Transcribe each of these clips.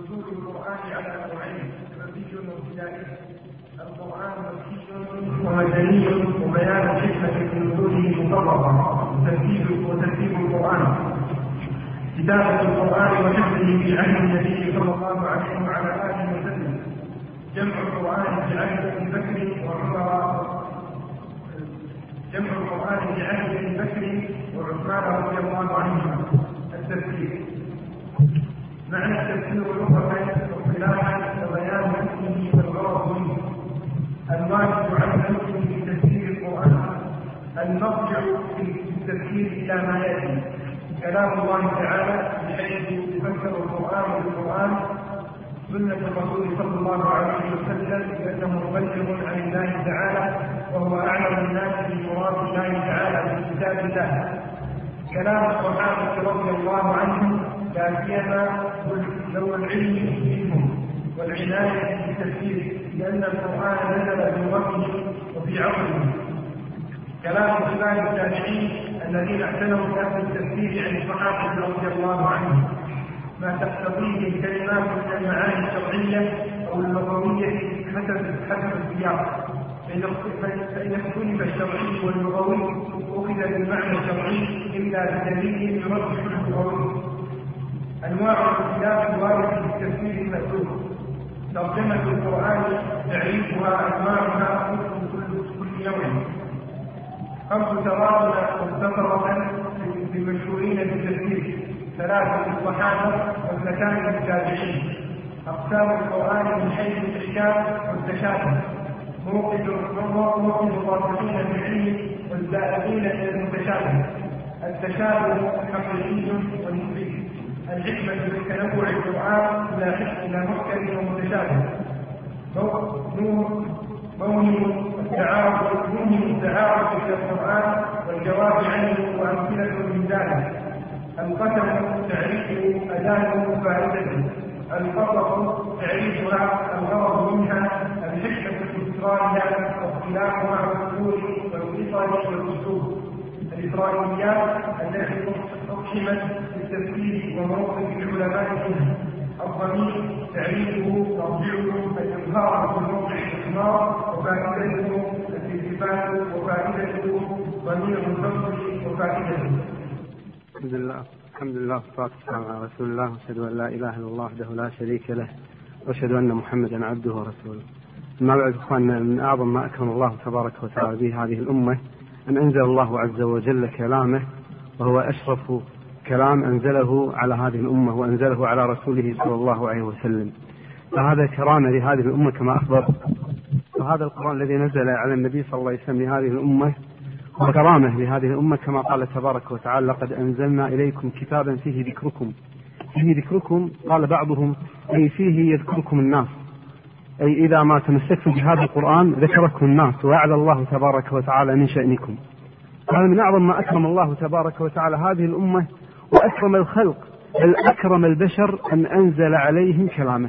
نزول القرآن على نوعين مكي وابتدائي القرآن مكي ومدني وبيان الحكمة في نزوله مفرطة وترتيب وترتيب القرآن. كتابة القرآن وحفظه في عهد النبي صلى الله عليه وعلى آله وسلم. جمع القرآن في عهد أبي بكر وعمر. جمع القرآن في عهد أبي بكر وعثمان رضي الله عنهما. التفسير معنى التفسير لغة واصطلاحا وبيان حكمه والغرض منه. الواجب على المسلم في تفسير القرآن. المرجع في التفسير إلى ما يأتي. كلام الله تعالى بحيث يفسر القرآن بالقرآن. سنة الرسول صلى الله عليه وسلم لأنه مبلغ عن الله تعالى وهو أعلم الناس بمراد الله تعالى في كتاب الله. كلام الصحابة رضي الله عنهم لا سيما ذو العلم منهم والعناية بالتفسير لأن القرآن نزل في وقته وفي عصره كلام كبار التابعين الذين اعتنوا بأهل التفسير عن الصحابة رضي الله عنهم. ما تقتضيه الكلمات من المعاني الشرعية أو اللغوية حسب حسب السياق. فإن اختلف الشرعي واللغوي أخذ بالمعنى الشرعي إلا بدليل يرجح اللغوي أنواع الاختلاف الواردة في التفسير المأثور ترجمة القرآن تعريفها أنواعها كل يوم. خمس تواصل مختصرة للمشهورين بالتفسير. ثلاثة للصحابة واثنتان للتابعين. أقسام القرآن من حيث الإحكام والتشابه. موقف موقف الراسخين في العلم والزائدين إلى المتشابه. التشابه حقيقي ونسبي الحكمة في تنوع القرآن إلى إلى محكم ومتشابه. موهم التعارض موهم التعارض في القرآن والجواب عنه وأمثلة من ذلك. القسم تعريف أداة فائدته الفرق تعريفها الغرض منها الحكمة في إسرائيلها واختلافها مع الأصول والقصص والأسلوب. الإسرائيليات التي أقسمت بالتفسير وموقف العلماء منها الضمير تعريفه مرجعه الإظهار في موضع الإخبار وفائدته الالتفات وفائدته. ضمير الفصل وفائدته. الحمد لله. الحمد لله والصلاة والسلام على رسول الله. وأشهد أن لا إله إلا الله وحده لا شريك له. وأشهد أن محمدا عبده ورسوله. أما بعد إخواننا من أعظم ما أكرم الله تبارك وتعالى به هذه الأمة أن أنزل الله عز وجل كلامه وهو أشرف كلام أنزله على هذه الأمة وأنزله على رسوله صلى الله عليه وسلم. فهذا كرامة لهذه الأمة كما أخبر. وهذا القرآن الذي نزل على النبي صلى الله عليه وسلم لهذه الأمة وكرامة لهذه الأمة كما قال تبارك وتعالى لقد أنزلنا إليكم كتابا فيه ذكركم. فيه ذكركم قال بعضهم أي فيه يذكركم الناس. أي إذا ما تمسكتم بهذا القرآن ذكركم الناس وأعلى الله تبارك وتعالى من شأنكم. هذا من أعظم ما أكرم الله تبارك وتعالى هذه الأمة وأكرم الخلق بل أكرم البشر أن أنزل عليهم كلامه.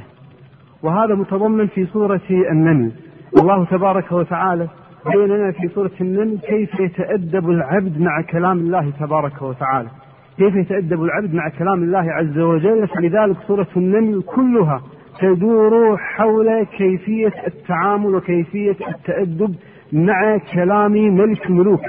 وهذا متضمن في سورة النمل. الله تبارك وتعالى بين لنا في سورة النمل كيف يتأدب العبد مع كلام الله تبارك وتعالى. كيف يتأدب العبد مع كلام الله عز وجل؟ فلذلك سورة النمل كلها تدور حول كيفية التعامل وكيفية التأدب مع كلام ملك الملوك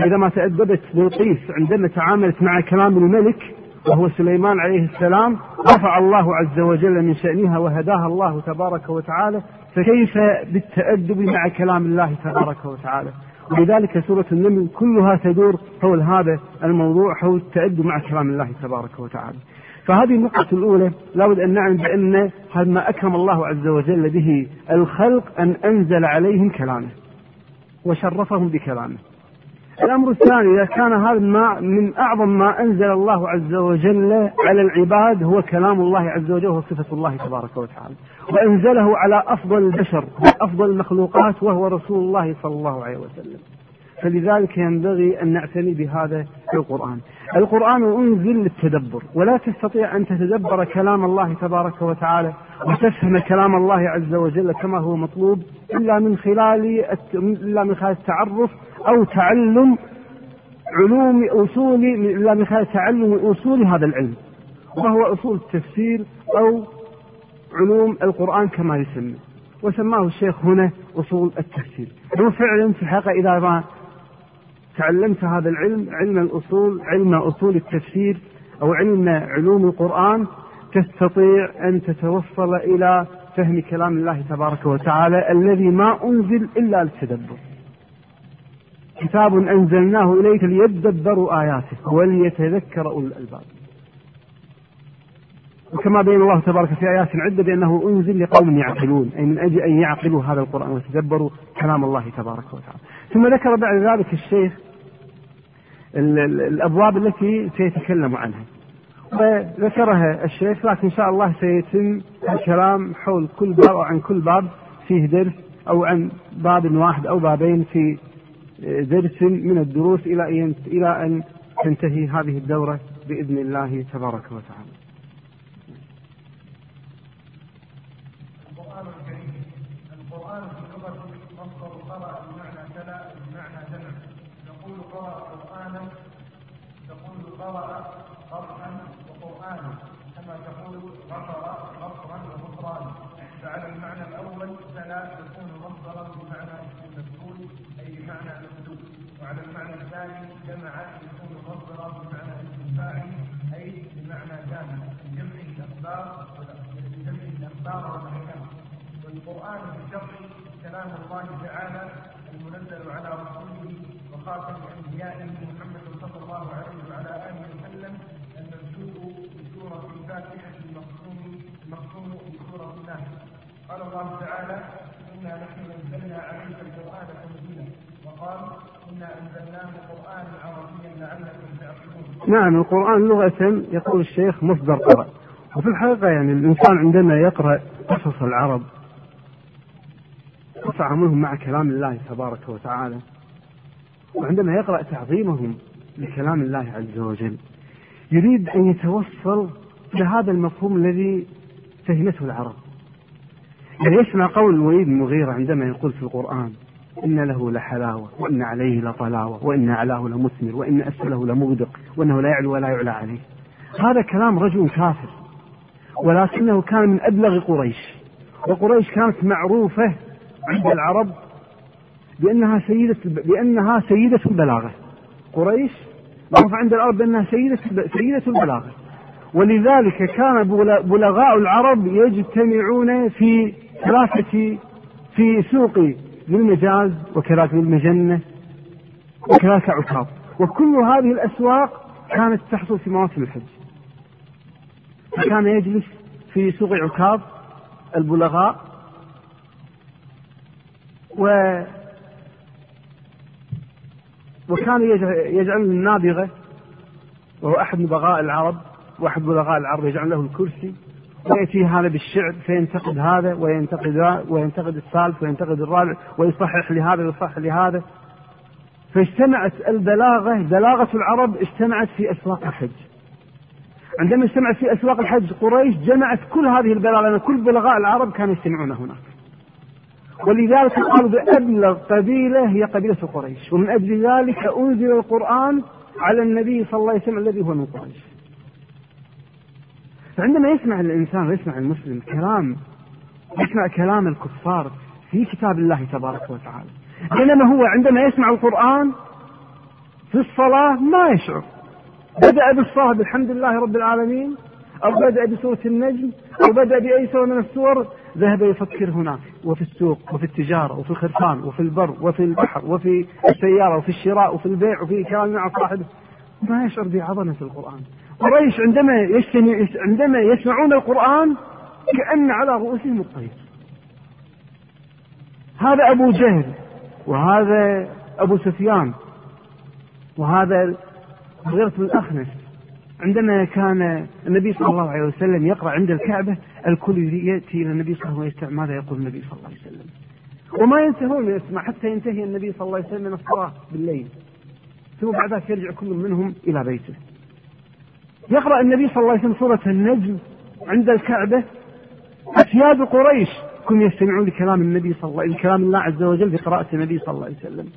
إذا ما تأدبت بلقيس عندما تعاملت مع كلام الملك وهو سليمان عليه السلام رفع الله عز وجل من شأنها وهداها الله تبارك وتعالى فكيف بالتأدب مع كلام الله تبارك وتعالى؟ ولذلك سورة النمل كلها تدور حول هذا الموضوع حول التأدب مع كلام الله تبارك وتعالى. فهذه النقطة الأولى لابد أن نعلم بأن هذا ما أكرم الله عز وجل به الخلق أن أنزل عليهم كلامه وشرفهم بكلامه. الأمر الثاني إذا كان هذا ما من أعظم ما أنزل الله عز وجل على العباد هو كلام الله عز وجل وهو صفة الله تبارك وتعالى. وأنزله على أفضل البشر أفضل المخلوقات وهو رسول الله صلى الله عليه وسلم. فلذلك ينبغي أن نعتني بهذا القرآن. القرآن أنزل للتدبر ولا تستطيع أن تتدبر كلام الله تبارك وتعالى وتفهم كلام الله عز وجل كما هو مطلوب إلا من خلال إلا من خلال التعرف أو تعلم علوم أصول إلا من خلال تعلم أصول هذا العلم وهو أصول التفسير أو علوم القرآن كما يسمى وسماه الشيخ هنا أصول التفسير. وفعلا في الحقيقة إذا ما تعلمت هذا العلم علم الأصول علم أصول التفسير أو علم علوم القرآن تستطيع أن تتوصل إلى فهم كلام الله تبارك وتعالى الذي ما أنزل إلا للتدبر كتاب أنزلناه إليك ليدبروا آياته وليتذكر أولو الألباب. وكما بين الله تبارك في آيات عدة بأنه أنزل لقوم يعقلون أي من أجل أن يعقلوا هذا القرآن ويتدبروا كلام الله تبارك وتعالى ثم ذكر بعد ذلك الشيخ الأبواب التي سيتكلم عنها وذكرها الشيخ لكن إن شاء الله سيتم الكلام حول كل باب أو عن كل باب فيه درس أو عن باب واحد أو بابين في درس من الدروس إلى إلى أن تنتهي هذه الدورة بإذن الله تبارك وتعالى. القرآن الكريم القرآن في اللغة مصدر قرأ بمعنى تلا بمعنى جمع نقول قرأ قرآنا قرأ قرآا وقرآنا كما تقول غفر غفرا وغفرانا فعلى المعنى الأول تلا تكون مصدرا بمعنى المفعول أي بمعنى المكتوب وعلى المعنى الثاني جمع يكون مصدرا بمعنى الفاعل أي بمعنى جامع جمع الأخبار جمع الأخبار والأحكام والقرآن بالشرع كلام الله تعالى المنزل على رسوله وخاتم أنبيائه محمد صلى الله عليه وعلى آله وسلم المنسوب بسورة الفاتحة المختوم المختوم بسورة الناس قال الله تعالى إنا نحن نزلنا عليك القرآن تنزيلا. وقال إنا أنزلناه قرآنا عربيا لعلكم تعقلون. نعم القرآن لغة يقول الشيخ مصدر قرأ. وفي الحقيقة يعني الإنسان عندما يقرأ قصص العرب وتعاملهم مع كلام الله تبارك وتعالى. وعندما يقرأ تعظيمهم لكلام الله عز وجل يريد أن يتوصل إلى هذا المفهوم الذي فهمته العرب. يعني يسمع قول الوليد بن المغيرة عندما يقول في القرآن إن له لحلاوة وإن عليه لطلاوة وإن أعلاه لمثمر وإن أسفله لمغدق وإنه لا يعلو ولا يعلى عليه؟ هذا كلام رجل كافر ولكنه كان من أبلغ قريش وقريش كانت معروفة عند العرب بأنها سيدة بأنها سيدة البلاغة. قريش معروفة عند العرب بأنها سيدة سيدة البلاغة. ولذلك كان بلغاء العرب يجتمعون في ثلاثة في سوق ذي المجاز وكذلك ذي المجنة وكذلك عكاظ وكل هذه الأسواق كانت تحصل في مواسم الحج. فكان يجلس في سوق عكاظ البلغاء و وكان يجعل النابغة وهو أحد نبغاء العرب وأحد بلغاء العرب يجعل له الكرسي. ويأتي هذا بالشعر فينتقد هذا وينتقد وينتقد الثالث وينتقد الرابع ويصحح لهذا ويصحح لهذا. فاجتمعت البلاغة بلاغة العرب اجتمعت في أسواق الحج. عندما اجتمعت في أسواق الحج قريش جمعت كل هذه البلاغة لأن كل بلغاء العرب كانوا يجتمعون هناك. ولذلك قالوا بأبلغ قبيلة هي قبيلة قريش. ومن أجل ذلك أنزل القرآن على النبي صلى الله عليه وسلم الذي هو من قريش. فعندما يسمع الإنسان ويسمع المسلم كلام يسمع كلام الكفار في كتاب الله تبارك وتعالى بينما هو عندما يسمع القرآن في الصلاة ما يشعر. بدأ بالصلاة بالحمد لله رب العالمين أو بدأ بسورة النجم أو بدأ بأي سورة من السور ذهب يفكر هناك وفي السوق وفي التجارة وفي الخرفان وفي البر وفي البحر وفي السيارة وفي الشراء وفي البيع وفي كلام مع صاحبه. ما يشعر بعظمة القرآن. قريش عندما عندما يسمعون القرآن كأن على رؤوسهم الطير. هذا أبو جهل وهذا أبو سفيان وهذا مغيرة بن الأخنس. عندما كان النبي صلى الله عليه وسلم يقرأ عند الكعبة الكل يأتي إلى النبي صلى الله عليه وسلم. ماذا يقول النبي صلى الله عليه وسلم؟ وما ينتهون يسمع حتى ينتهي النبي صلى الله عليه وسلم من الصلاة بالليل. ثم بعد ذلك يرجع كل منهم إلى بيته. يقرأ النبي صلى الله عليه وسلم سورة النجم عند الكعبة. أسياد قريش كن يستمعون لكلام النبي صلى الله عليه وسلم كلام الله عز وجل بقراءة النبي صلى الله عليه وسلم.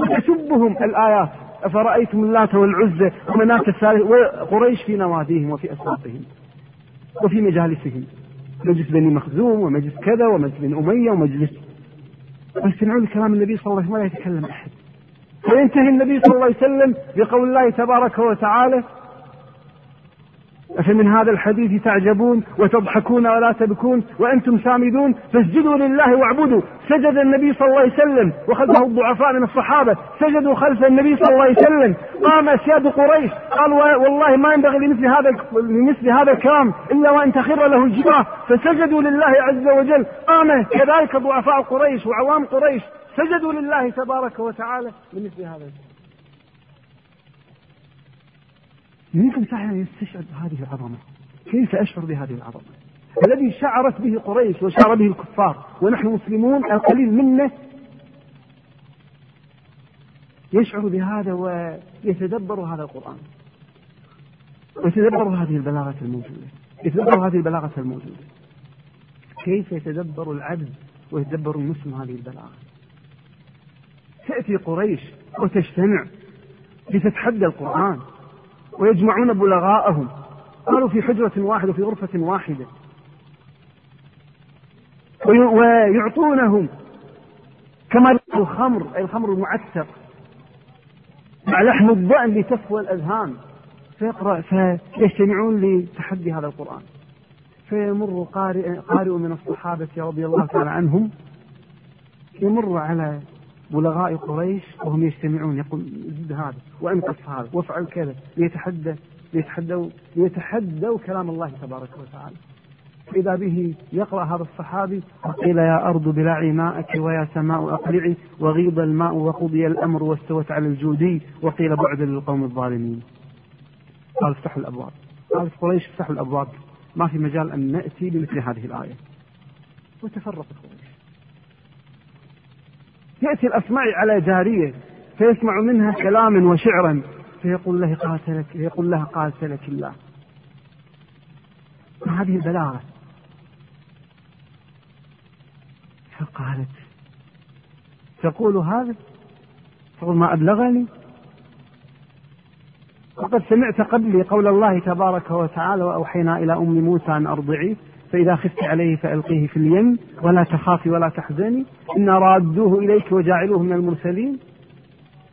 وتسبهم الآيات. أفرأيتم اللات والعزى ومناة الثالث وقريش في نواديهم وفي أسواقهم وفي مجالسهم. مجلس بني مخزوم ومجلس كذا ومجلس بني أمية ومجلس ويستمعون لكلام النبي صلى الله عليه وسلم ولا يتكلم أحد. فينتهي النبي صلى الله عليه وسلم بقول الله تبارك وتعالى أفمن هذا الحديث تعجبون وتضحكون ولا تبكون وأنتم سامدون فاسجدوا لله واعبدوا سجد النبي صلى الله عليه وسلم وخلفه الضعفاء من الصحابة سجدوا خلف النبي صلى الله عليه وسلم قام أسياد قريش قال والله ما ينبغي لمثل هذا لمثل هذا الكلام إلا وأن تخر له الجباه فسجدوا لله عز وجل قام كذلك ضعفاء قريش وعوام قريش سجدوا لله تبارك وتعالى لمثل هذا الكلام منكم فعلا يستشعر بهذه العظمة. كيف أشعر بهذه العظمة؟ الذي شعرت به قريش وشعر به الكفار ونحن مسلمون القليل منا يشعر بهذا ويتدبر هذا القرآن. ويتدبر هذه البلاغة الموجودة. يتدبر هذه البلاغة الموجودة. كيف يتدبر العبد ويتدبر المسلم هذه البلاغة؟ تأتي قريش وتجتمع لتتحدى القرآن ويجمعون بلغاءهم. قالوا في حجرة واحدة في غرفة واحدة. ويعطونهم كما الخمر أي الخمر المعتق مع لحم الضأن لتفوى الأذهان. فيقرأ فيجتمعون لتحدي هذا القرآن. فيمر قارئ, قارئ من الصحابة رضي الله تعالى عنهم يمر على بلغاء قريش وهم يجتمعون يقول زد هذا وانقص هذا وافعل كذا ليتحدى ليتحدوا ليتحدوا كلام الله تبارك وتعالى. إذا به يقرأ هذا الصحابي قيل يا أرض بلعي ماءك ويا سماء أقلعي وغيض الماء وقضي الأمر واستوت على الجودي وقيل بعدا للقوم الظالمين. قال افتحوا الأبواب. قالت قريش افتحوا الأبواب. ما في مجال أن نأتي بمثل هذه الآية. وتفرقت قريش. يأتي الأصمعي على جارية فيسمع منها كلاما وشعرا فيقول له قاتلك يقول لها قاتلك الله. ما هذه البلاغة؟ فقالت تقول هذا؟ تقول ما أبلغني؟ وقد سمعت قبلي قول الله تبارك وتعالى وأوحينا إلى أم موسى أن أرضعيه. فإذا خفت عليه فألقيه في اليم ولا تخافي ولا تحزني إنا رادوه إليك وجاعلوه من المرسلين.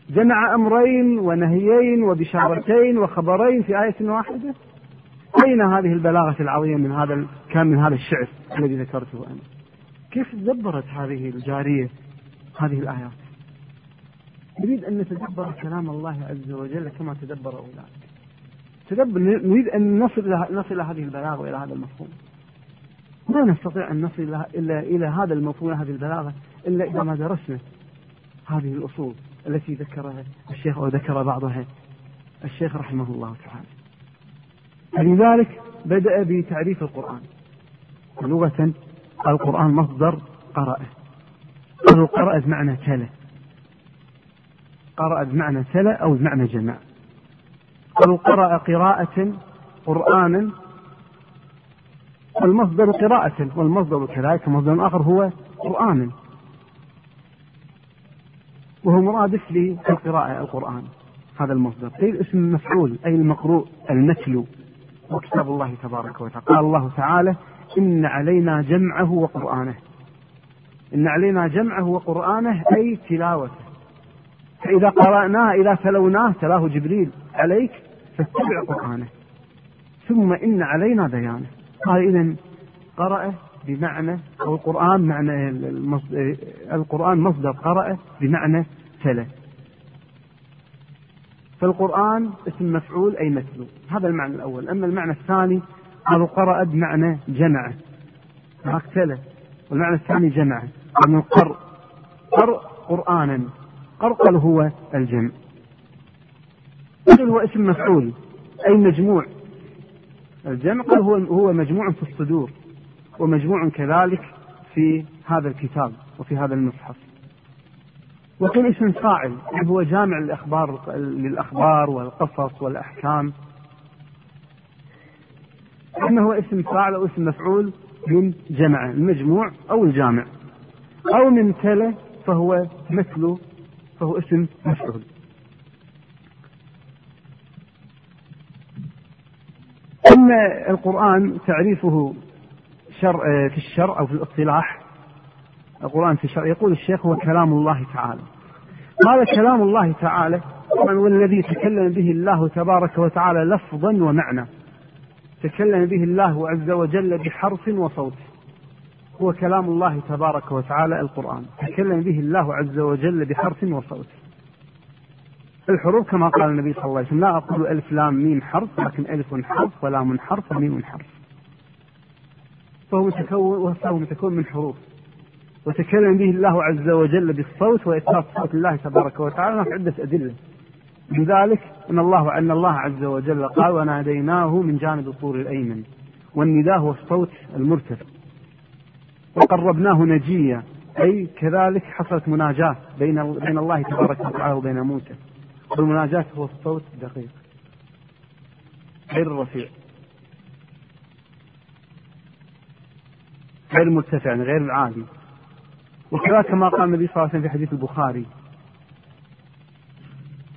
جمع أمرين ونهيين وبشارتين وخبرين في آية واحدة. أين هذه البلاغة العظيمة من هذا كان من هذا الشعر الذي ذكرته أنا؟ كيف تدبرت هذه الجارية هذه الآيات؟ نريد أن نتدبر كلام الله عز وجل كما تدبر أولئك. تدبر نريد أن نصل نصل هذه البلاغة وإلى هذا المفهوم. ما نستطيع أن نصل إلا إلى هذا المفهوم هذه البلاغة إلا إذا ما درسنا هذه الأصول التي ذكرها الشيخ أو ذكر بعضها. الشيخ رحمه الله تعالى. فلذلك بدأ بتعريف القرآن. لغة القرآن مصدر قرأ قالوا قرأ بمعنى تلا. قرأ بمعنى تلا أو بمعنى جمع قالوا قرأ قراءة قرآنا المصدر قراءة والمصدر كذلك مصدر آخر هو قرآن. وهو مرادف للقراءة القرآن هذا المصدر. قيل اسم مفعول أي المقروء المتلو. وكتاب الله تبارك وتعالى. قال الله تعالى إن علينا جمعه وقرآنه. إن علينا جمعه وقرآنه أي تلاوته. فإذا قرأناه إذا تلوناه تلاه جبريل عليك فاتبع قرآنه. ثم إن علينا بيانه. قال إذا قرأ بمعنى أو القرآن معنى القرآن مصدر قرأ بمعنى تلا فالقرآن اسم مفعول أي مثله هذا المعنى الأول. أما المعنى الثاني قالوا قرأ بمعنى جمع هناك تلا والمعنى الثاني جمع من قرء قرء قرآنا. قرقل هو الجمع. هو اسم مفعول. أي مجموع. الجمع قال هو هو مجموع في الصدور ومجموع كذلك في هذا الكتاب وفي هذا المصحف. وقيل اسم فاعل يعني هو جامع الأخبار للأخبار والقصص والأحكام. إما هو اسم فاعل أو اسم مفعول من جمع المجموع أو الجامع. أو من تلا فهو مثل فهو اسم مفعول. أن القرآن تعريفه شر في الشرع أو في الاصطلاح القرآن في الشرع يقول الشيخ هو كلام الله تعالى. قال كلام الله تعالى؟ طبعا والذي تكلم به الله تبارك وتعالى لفظا ومعنى. تكلم به الله عز وجل بحرف وصوت. هو كلام الله تبارك وتعالى القرآن. تكلم به الله عز وجل بحرف وصوت. الحروف كما قال النبي صلى الله عليه وسلم لا أقول ألف لام ميم حرف لكن ألف حرف ولام حرف وميم حرف. فهو متكون وهو متكون من حروف. وتكلم به الله عز وجل بالصوت وإثبات صوت الله تبارك وتعالى هناك عدة أدلة. من ذلك أن الله أن الله عز وجل قال وناديناه من جانب الطور الأيمن. والنداء هو الصوت المرتفع. وقربناه نجيا أي كذلك حصلت مناجاة بين بين الله تبارك وتعالى وبين موسى. والمناجاة هو الصوت الدقيق. غير الرفيع. غير المرتفع يعني غير العالي وكذلك كما قال النبي صلى الله عليه وسلم في حديث البخاري.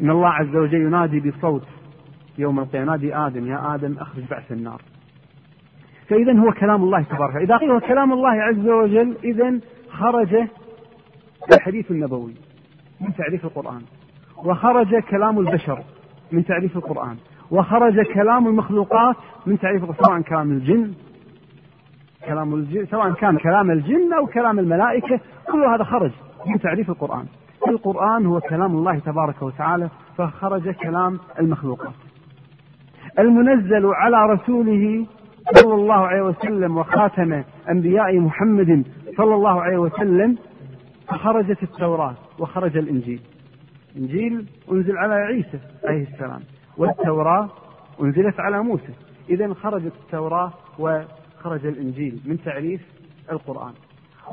إن الله عز وجل ينادي بصوت يوم القيامة ينادي آدم يا آدم أخرج بعث النار. فإذا هو كلام الله تبارك إذا قيل هو كلام الله عز وجل إذا خرج الحديث النبوي من تعريف القرآن. وخرج كلام البشر من تعريف القرآن وخرج كلام المخلوقات من تعريف سواء كلام الجن كلام الجن سواء كان كلام الجن أو كلام الملائكة كل هذا خرج من تعريف القرآن. القرآن هو كلام الله تبارك وتعالى فخرج كلام المخلوقات. المنزل على رسوله صلى الله عليه وسلم وخاتم أنبياء محمد صلى الله عليه وسلم فخرجت التوراة وخرج الإنجيل. الإنجيل أنزل على عيسى عليه السلام والتوراة أنزلت على موسى. إذا خرجت التوراة وخرج الإنجيل من تعريف القرآن.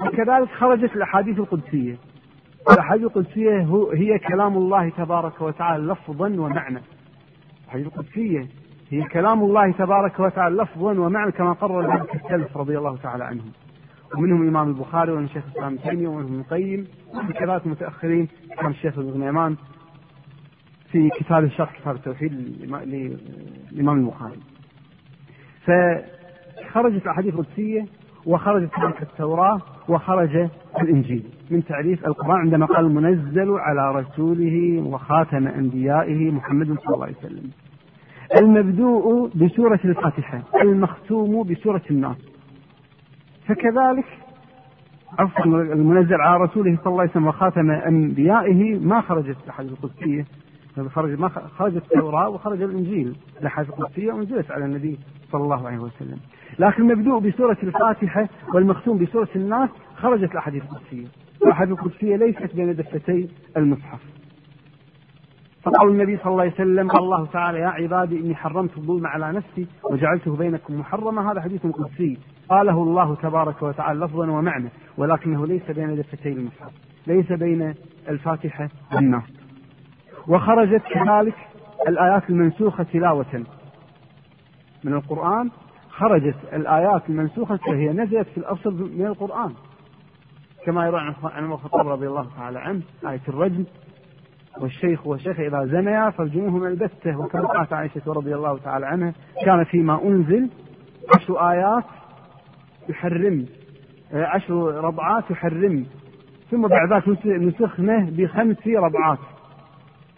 وكذلك خرجت الأحاديث القدسية. الأحاديث القدسية هي كلام الله تبارك وتعالى لفظا ومعنى. الأحاديث القدسية هي كلام الله تبارك وتعالى لفظا ومعنى كما قرر ذلك السلف رضي الله تعالى عنهم ومنهم الإمام البخاري ومنهم شيخ الإسلام تيمية ومنهم ابن القيم وكذلك متأخرين كان الشيخ ابن غنيمان في كتاب الشرح كتاب التوحيد للإمام البخاري. فخرجت الأحاديث القدسية وخرجت ذلك التوراة وخرج الإنجيل. من تعريف القرآن عندما قال المنزل على رسوله وخاتم أنبيائه محمد صلى الله عليه وسلم المبدوء بسورة الفاتحة المختوم بسورة الناس. فكذلك عفوا المنزل على رسوله صلى الله عليه وسلم وخاتم أنبيائه ما خرجت الأحاديث القدسية. خرج ما خرجت التوراة وخرج الإنجيل الأحاديث القدسية أنزلت على النبي صلى الله عليه وسلم. لكن المبدوء بسورة الفاتحة والمختوم بسورة الناس خرجت الأحاديث القدسية. الأحاديث القدسية ليست بين دفتي المصحف. فقال النبي صلى الله عليه وسلم قال الله تعالى يا عبادي إني حرمت الظلم على نفسي وجعلته بينكم محرما. هذا حديث قدسي. قاله الله تبارك وتعالى لفظا ومعنى ولكنه ليس بين دفتي المصحف ليس بين الفاتحة والناس وخرجت كذلك الآيات المنسوخة تلاوة. من القرآن خرجت الآيات المنسوخة فهي نزلت في الأصل من القرآن. كما يروى عن عمر الخطاب رضي الله تعالى عنه آية الرجم والشيخ والشيخ إذا زنيا فارجموهما البتة. وكما قالت عائشة رضي الله تعالى عنها كان فيما أنزل عشر آيات يحرم عشر رضعات يحرم. ثم بعد ذلك نسخنه بخمس رضعات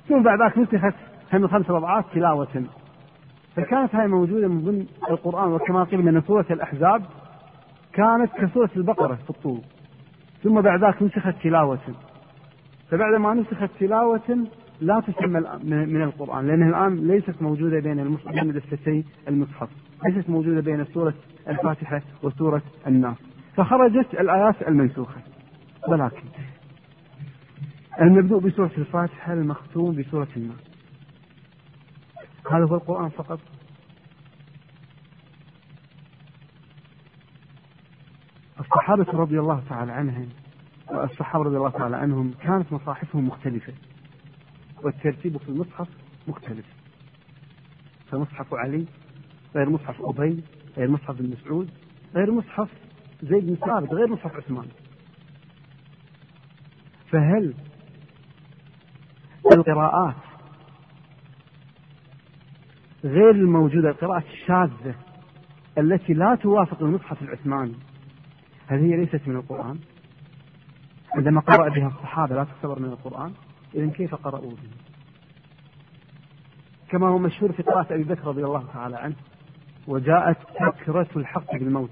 ثم بعد ذلك نسخت هم خمس رضعات تلاوة. فكانت هاي موجودة من ضمن القرآن وكما قيل من سورة الأحزاب كانت كسورة البقرة في الطول. ثم بعد ذلك نسخت تلاوة. فبعد ما نسخت تلاوة لا تسمى من القرآن لأنها الآن ليست موجودة بين بين المصحف. ليست موجودة بين سورة الفاتحة وسورة الناس. فخرجت الآيات المنسوخة. ولكن المبدوء بسورة الفاتحة المختوم بسورة الناس. هذا هو القرآن فقط. الصحابة رضي الله تعالى عنهم الصحابة رضي الله تعالى عنهم كانت مصاحفهم مختلفة. والترتيب في المصحف مختلف. فمصحف علي غير مصحف أبي غير مصحف ابن مسعود غير مصحف زيد بن ثابت غير مصحف عثمان فهل القراءات غير الموجودة القراءة الشاذة التي لا توافق المصحف العثماني هل هي ليست من القرآن؟ عندما قرأ بها الصحابة لا تعتبر من القرآن؟ إذا كيف قرأوا به؟ كما هو مشهور في قراءة أبي بكر رضي الله تعالى عنه وجاءت سكرة الحق بالموت.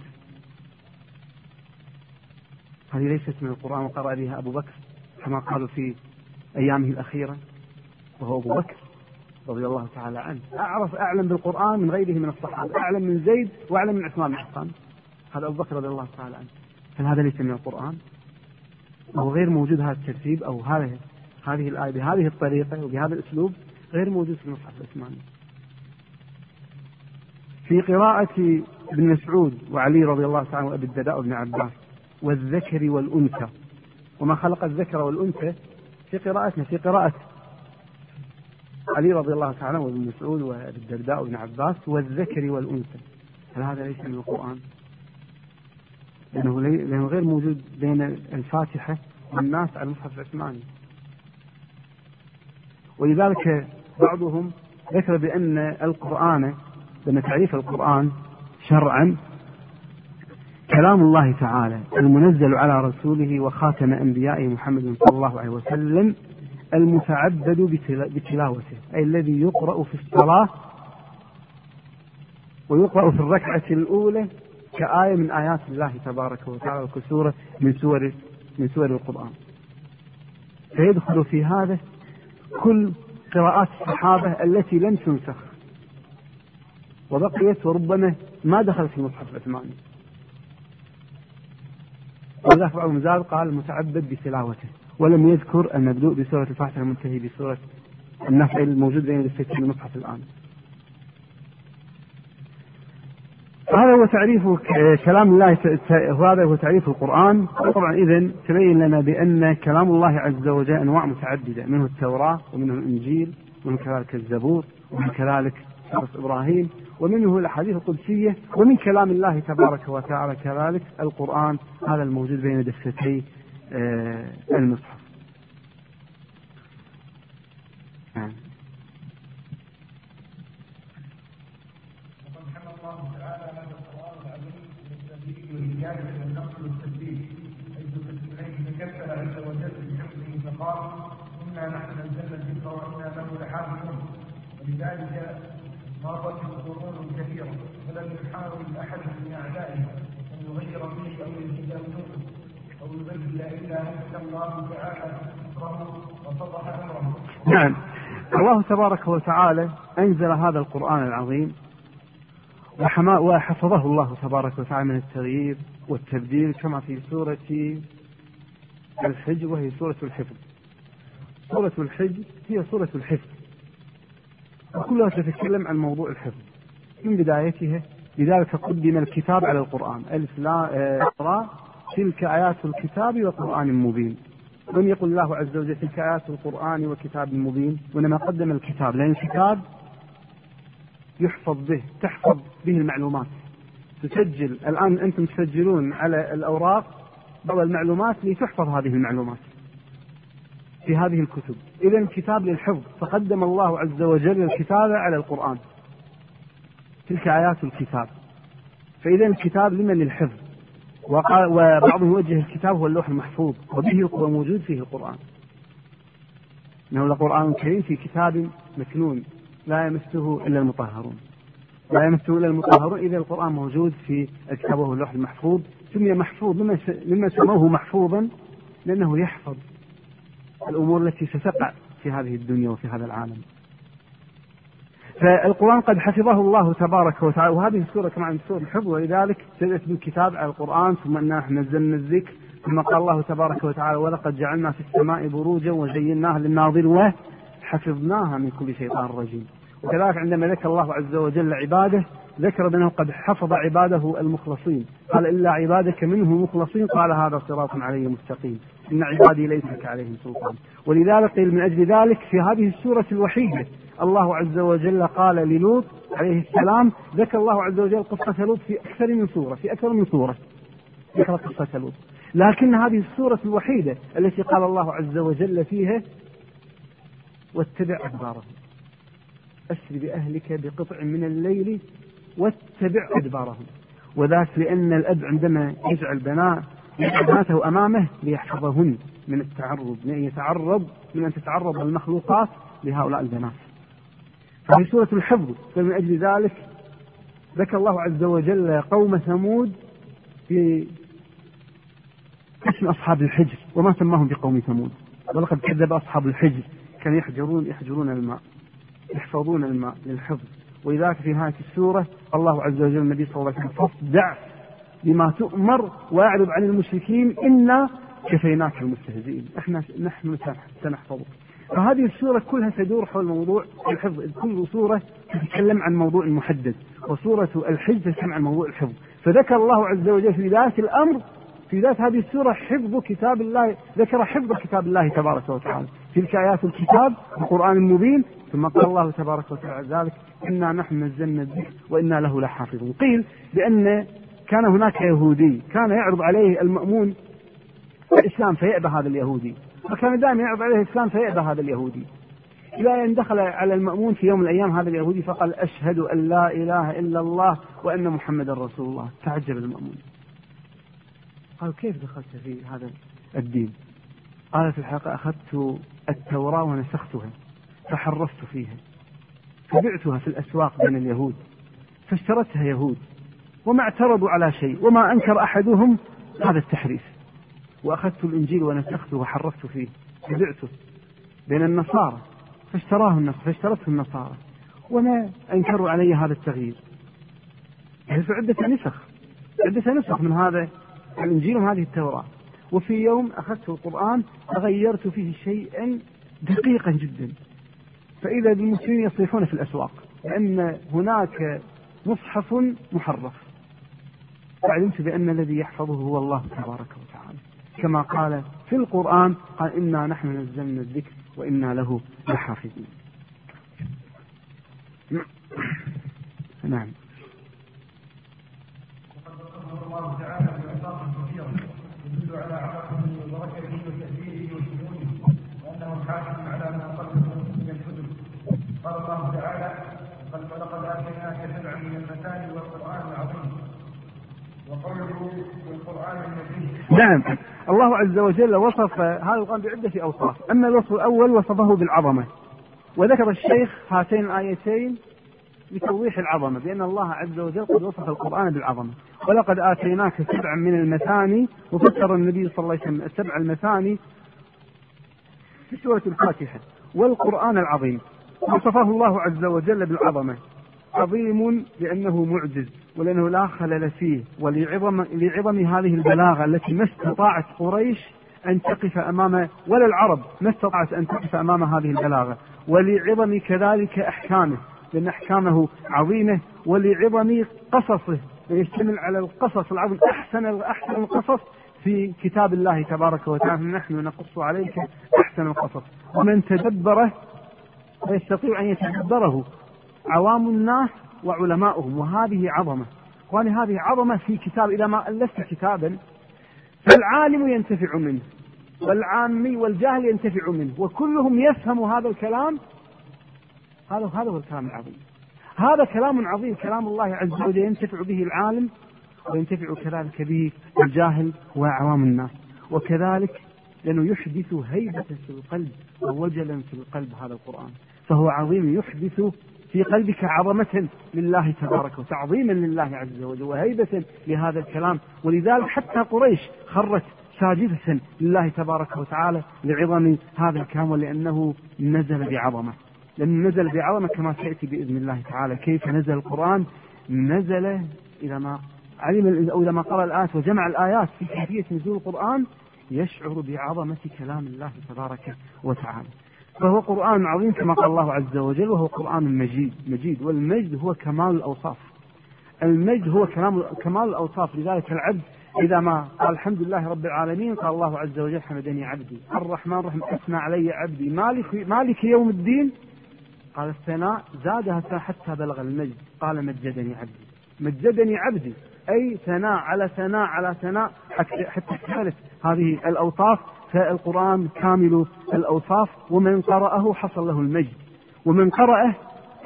هذه ليست من القرآن وقرأ بها أبو بكر كما قالوا في أيامه الأخيرة وهو أبو بكر رضي الله تعالى عنه. أعرف أعلم بالقرآن من غيره من الصحابة أعلم من زيد وأعلم من عثمان بن هذا أبو بكر رضي الله تعالى عنه. هل هذا ليس من القرآن؟ أو غير موجود هذا الترتيب أو هذه هذه الآية بهذه الطريقة وبهذا الأسلوب غير موجود في المصحف العثماني. في قراءة ابن مسعود وعلي رضي الله تعالى وأبي الدرداء وابن عباس والذكر والأنثى. وما خلق الذكر والأنثى في قراءتنا في قراءة علي رضي الله تعالى وابن مسعود وابن الدرداء وابن عباس والذكر والأنثى. هل هذا ليس من القرآن؟ لأنه, لأنه غير موجود بين الفاتحة والناس على المصحف العثماني. ولذلك بعضهم ذكر بأن القرآن بأن تعريف القرآن شرعا كلام الله تعالى المنزل على رسوله وخاتم أنبيائه محمد صلى الله عليه وسلم المتعبد بتلاوته أي الذي يقرأ في الصلاة ويقرأ في الركعة الأولى كآية من آيات الله تبارك وتعالى وكسورة من سور من سور القرآن. فيدخل في هذا كل قراءات الصحابة التي لم تنسخ. وبقيت وربما ما دخلت في المصحف العثماني. ولذلك بعض المزاد قال متعبد بتلاوته ولم يذكر المبدوء بسورة الفاتحة المنتهي بسورة النفع الموجود بين الدفتين المصحف الآن. هذا هو تعريف كلام الله وهذا هو تعريف القرآن. طبعا إذا تبين لنا بأن كلام الله عز وجل أنواع متعددة منه التوراة ومنه الإنجيل ومن كذلك الزبور ومن كذلك سورة إبراهيم ومنه الأحاديث القدسية ومن كلام الله تبارك وتعالى كذلك القرآن هذا الموجود بين دفتي آه، المصحف. بحفظه فقال إنا نحن نزلنا الذكر وإنا له لحافظون. ولذلك مرت قرون كثيره فلم يحاول أحد من أعدائه أن يغير فيه أو يزيد أو يبدل إلا انزل الله تعالى ذكره وفضح أمره. نعم. الله تبارك وتعالى أنزل هذا القرآن العظيم وحفظه الله تبارك وتعالى من التغيير والتبديل كما في سورة الحج وهي سورة الحفظ. سورة الحج هي سورة الحفظ. وكلها تتكلم عن موضوع الحفظ. من بدايتها لذلك قدم الكتاب على القرآن. ألف لا تلك آيات الكتاب وقرآن مبين. لم يقل الله عز وجل تلك آيات القرآن وكتاب مبين؟ وإنما قدم الكتاب لأن الكتاب يحفظ به تحفظ به المعلومات. تسجل. الآن أنتم تسجلون على الأوراق بعض المعلومات لتحفظ هذه المعلومات. في هذه الكتب. إذا كتاب للحفظ. فقدم الله عز وجل الكتابة على القرآن. تلك آيات الكتاب. فإذا الكتاب لمن للحفظ وبعضهم يوجه الكتاب هو اللوح المحفوظ. وبه هو موجود فيه القرآن. إنه لقرآن كريم في كتاب مكنون. لا يمسه إلا المطهرون. لا يمسه إلا المطهرون. إذا القرآن موجود في كتابه اللوح المحفوظ. سمي محفوظ. مما سموه محفوظا لأنه يحفظ. الأمور التي ستقع في هذه الدنيا وفي هذا العالم. فالقرآن قد حفظه الله تبارك وتعالى وهذه السورة كما عند سورة الحفظ ولذلك بدأت بالكتاب على القرآن ثم أنا نزلنا الذكر ثم قال الله تبارك وتعالى ولقد جعلنا في السماء بروجا وزيناها للناظر حفظناها من كل شيطان رجيم. وكذلك عندما ذكر الله عز وجل عباده ذكر بأنه قد حفظ عباده المخلصين. قال إلا عبادك منه مخلصين قال هذا صراط علي مستقيم. إن عبادي ليس لك عليهم سلطان. ولذلك قيل من أجل ذلك في هذه السورة الوحيدة الله عز وجل قال للوط عليه السلام ذكر الله عز وجل قصة لوط في أكثر من سورة في أكثر من سورة. ذكر قصة لوط. لكن هذه السورة الوحيدة التي قال الله عز وجل فيها واتبع أدبارهم. أسر بأهلك بقطع من الليل واتبع أدبارهم. وذاك لأن الأب عندما يجعل بناء بناته أمامه ليحفظهن من التعرض من أن يتعرض من أن تتعرض المخلوقات لهؤلاء البنات. فهي سورة الحفظ فمن أجل ذلك ذكر الله عز وجل قوم ثمود في اسم أصحاب الحجر وما سماهم بقوم ثمود. ولقد كذب أصحاب الحجر كانوا يحجرون يحجرون الماء. يحفظون الماء للحفظ. ولذلك في نهاية السورة الله عز وجل النبي صلى الله عليه وسلم فاصدع بما تؤمر واعرض عن المشركين إنا كفيناك المستهزئين. إحنا نحن سنحفظك. فهذه السورة كلها تدور حول موضوع الحفظ. كل سورة تتكلم عن موضوع محدد وسورة الحج تتكلم عن موضوع الحفظ. فذكر الله عز وجل في ذات الأمر في ذات هذه السورة حفظ كتاب الله ذكر حفظ كتاب الله تبارك وتعالى. تلك آيات الكتاب القرآن المبين ثم قال الله تبارك وتعالى ذلك إنا نحن نزلنا الذكر وإنا له لحافظون. قيل بأن كان هناك يهودي كان يعرض عليه المأمون الإسلام فيأبى هذا اليهودي فكان دائما يعرض عليه الإسلام فيأبى هذا اليهودي. إلى أن دخل على المأمون في يوم من الأيام هذا اليهودي فقال أشهد أن لا إله إلا الله وأن محمدا رسول الله. تعجب المأمون. قال كيف دخلت في هذا الدين؟ قال في الحقيقة أخذت التوراة ونسختها. فحرفت فيها. فبعتها في الأسواق بين اليهود. فاشترتها يهود. وما اعترضوا على شيء. وما أنكر أحدهم هذا التحريف. وأخذت الإنجيل ونسخته وحرفت فيه. فبعته بين النصارى. فاشتراه النصارى فاشترته النصارى. وما أنكروا علي هذا التغيير. عدة نسخ. عدة نسخ من هذا الإنجيل وهذه التوراة. وفي يوم أخذت القرآن فغيرت فيه شيئا دقيقا جدا. فإذا بالمسلمين يصيحون في الأسواق لأن هناك مصحف محرف. فعلمت بأن الذي يحفظه هو الله تبارك وتعالى. كما قال في القرآن قال إنا نحن نزلنا الذكر وإنا له لحافظون. نعم. الله تعالى على عظمته وبركته وتأثيره وشموله وأنه حاكم على ما قبله من الكتب قال الله تعالى ولقد آتيناك سبعا من المثاني والقرآن العظيم. وقوله نعم. الله عز وجل وصف هذا القرآن بعدة أوصاف. أما الوصف الأول وصفه بالعظمة. وذكر الشيخ هاتين الآيتين لتوضيح العظمة بأن الله عز وجل قد وصف القرآن بالعظمة. ولقد آتيناك سبعا من المثاني وفسر النبي صلى الله عليه وسلم السبع المثاني في سورة الفاتحة. والقرآن العظيم وصفه الله عز وجل بالعظمة. عظيم لأنه معجز ولأنه لا خلل فيه ولعظم لعظم هذه البلاغة التي ما استطاعت قريش أن تقف أمام ولا العرب ما استطاعت أن تقف أمام هذه البلاغة. ولعظم كذلك أحكامه لأن أحكامه عظيمة ولعظم قصصه يشتمل على القصص العظيم. أحسن أحسن القصص في كتاب الله تبارك وتعالى. نحن نقص عليك أحسن القصص. ومن تدبره ويستطيع أن يتدبره عوام الناس وعلماؤهم وهذه عظمة. إخواني هذه عظمة في كتاب إذا ما ألفت كتابا فالعالم ينتفع منه والعامي والجاهل ينتفع منه وكلهم يفهم هذا الكلام. هذا هذا هو الكلام العظيم. هذا كلام عظيم كلام الله عز وجل ينتفع به العالم وينتفع كذلك به الجاهل وعوام الناس. وكذلك لأنه يحدث هيبة في القلب ووجلا في القلب هذا القرآن. فهو عظيم يحدث في قلبك عظمة لله تبارك وتعظيما لله عز وجل وهيبة لهذا الكلام. ولذلك حتى قريش خرت ساجدة لله تبارك وتعالى لعظم هذا الكلام ولأنه نزل بعظمة. لأنه نزل بعظمة كما سيأتي بإذن الله تعالى. كيف نزل القرآن؟ نزل إذا ما علم أو إذا ما قرأ الآيات وجمع الآيات في كيفية نزول القرآن يشعر بعظمة كلام الله تبارك وتعالى. فهو قرآن عظيم كما قال الله عز وجل وهو قرآن مجيد مجيد. والمجد هو كمال الأوصاف. المجد هو كمال الأوصاف. لذلك العبد إذا ما قال الحمد لله رب العالمين قال الله عز وجل حمدني عبدي. الرحمن الرحيم أثنى علي عبدي. مالك مالك يوم الدين؟ قال الثناء زادها حتى بلغ المجد. قال مجدني عبدي. مجدني عبدي. أي ثناء على ثناء على ثناء حتى كانت هذه الأوصاف فالقرآن كامل الأوصاف ومن قرأه حصل له المجد. ومن قرأه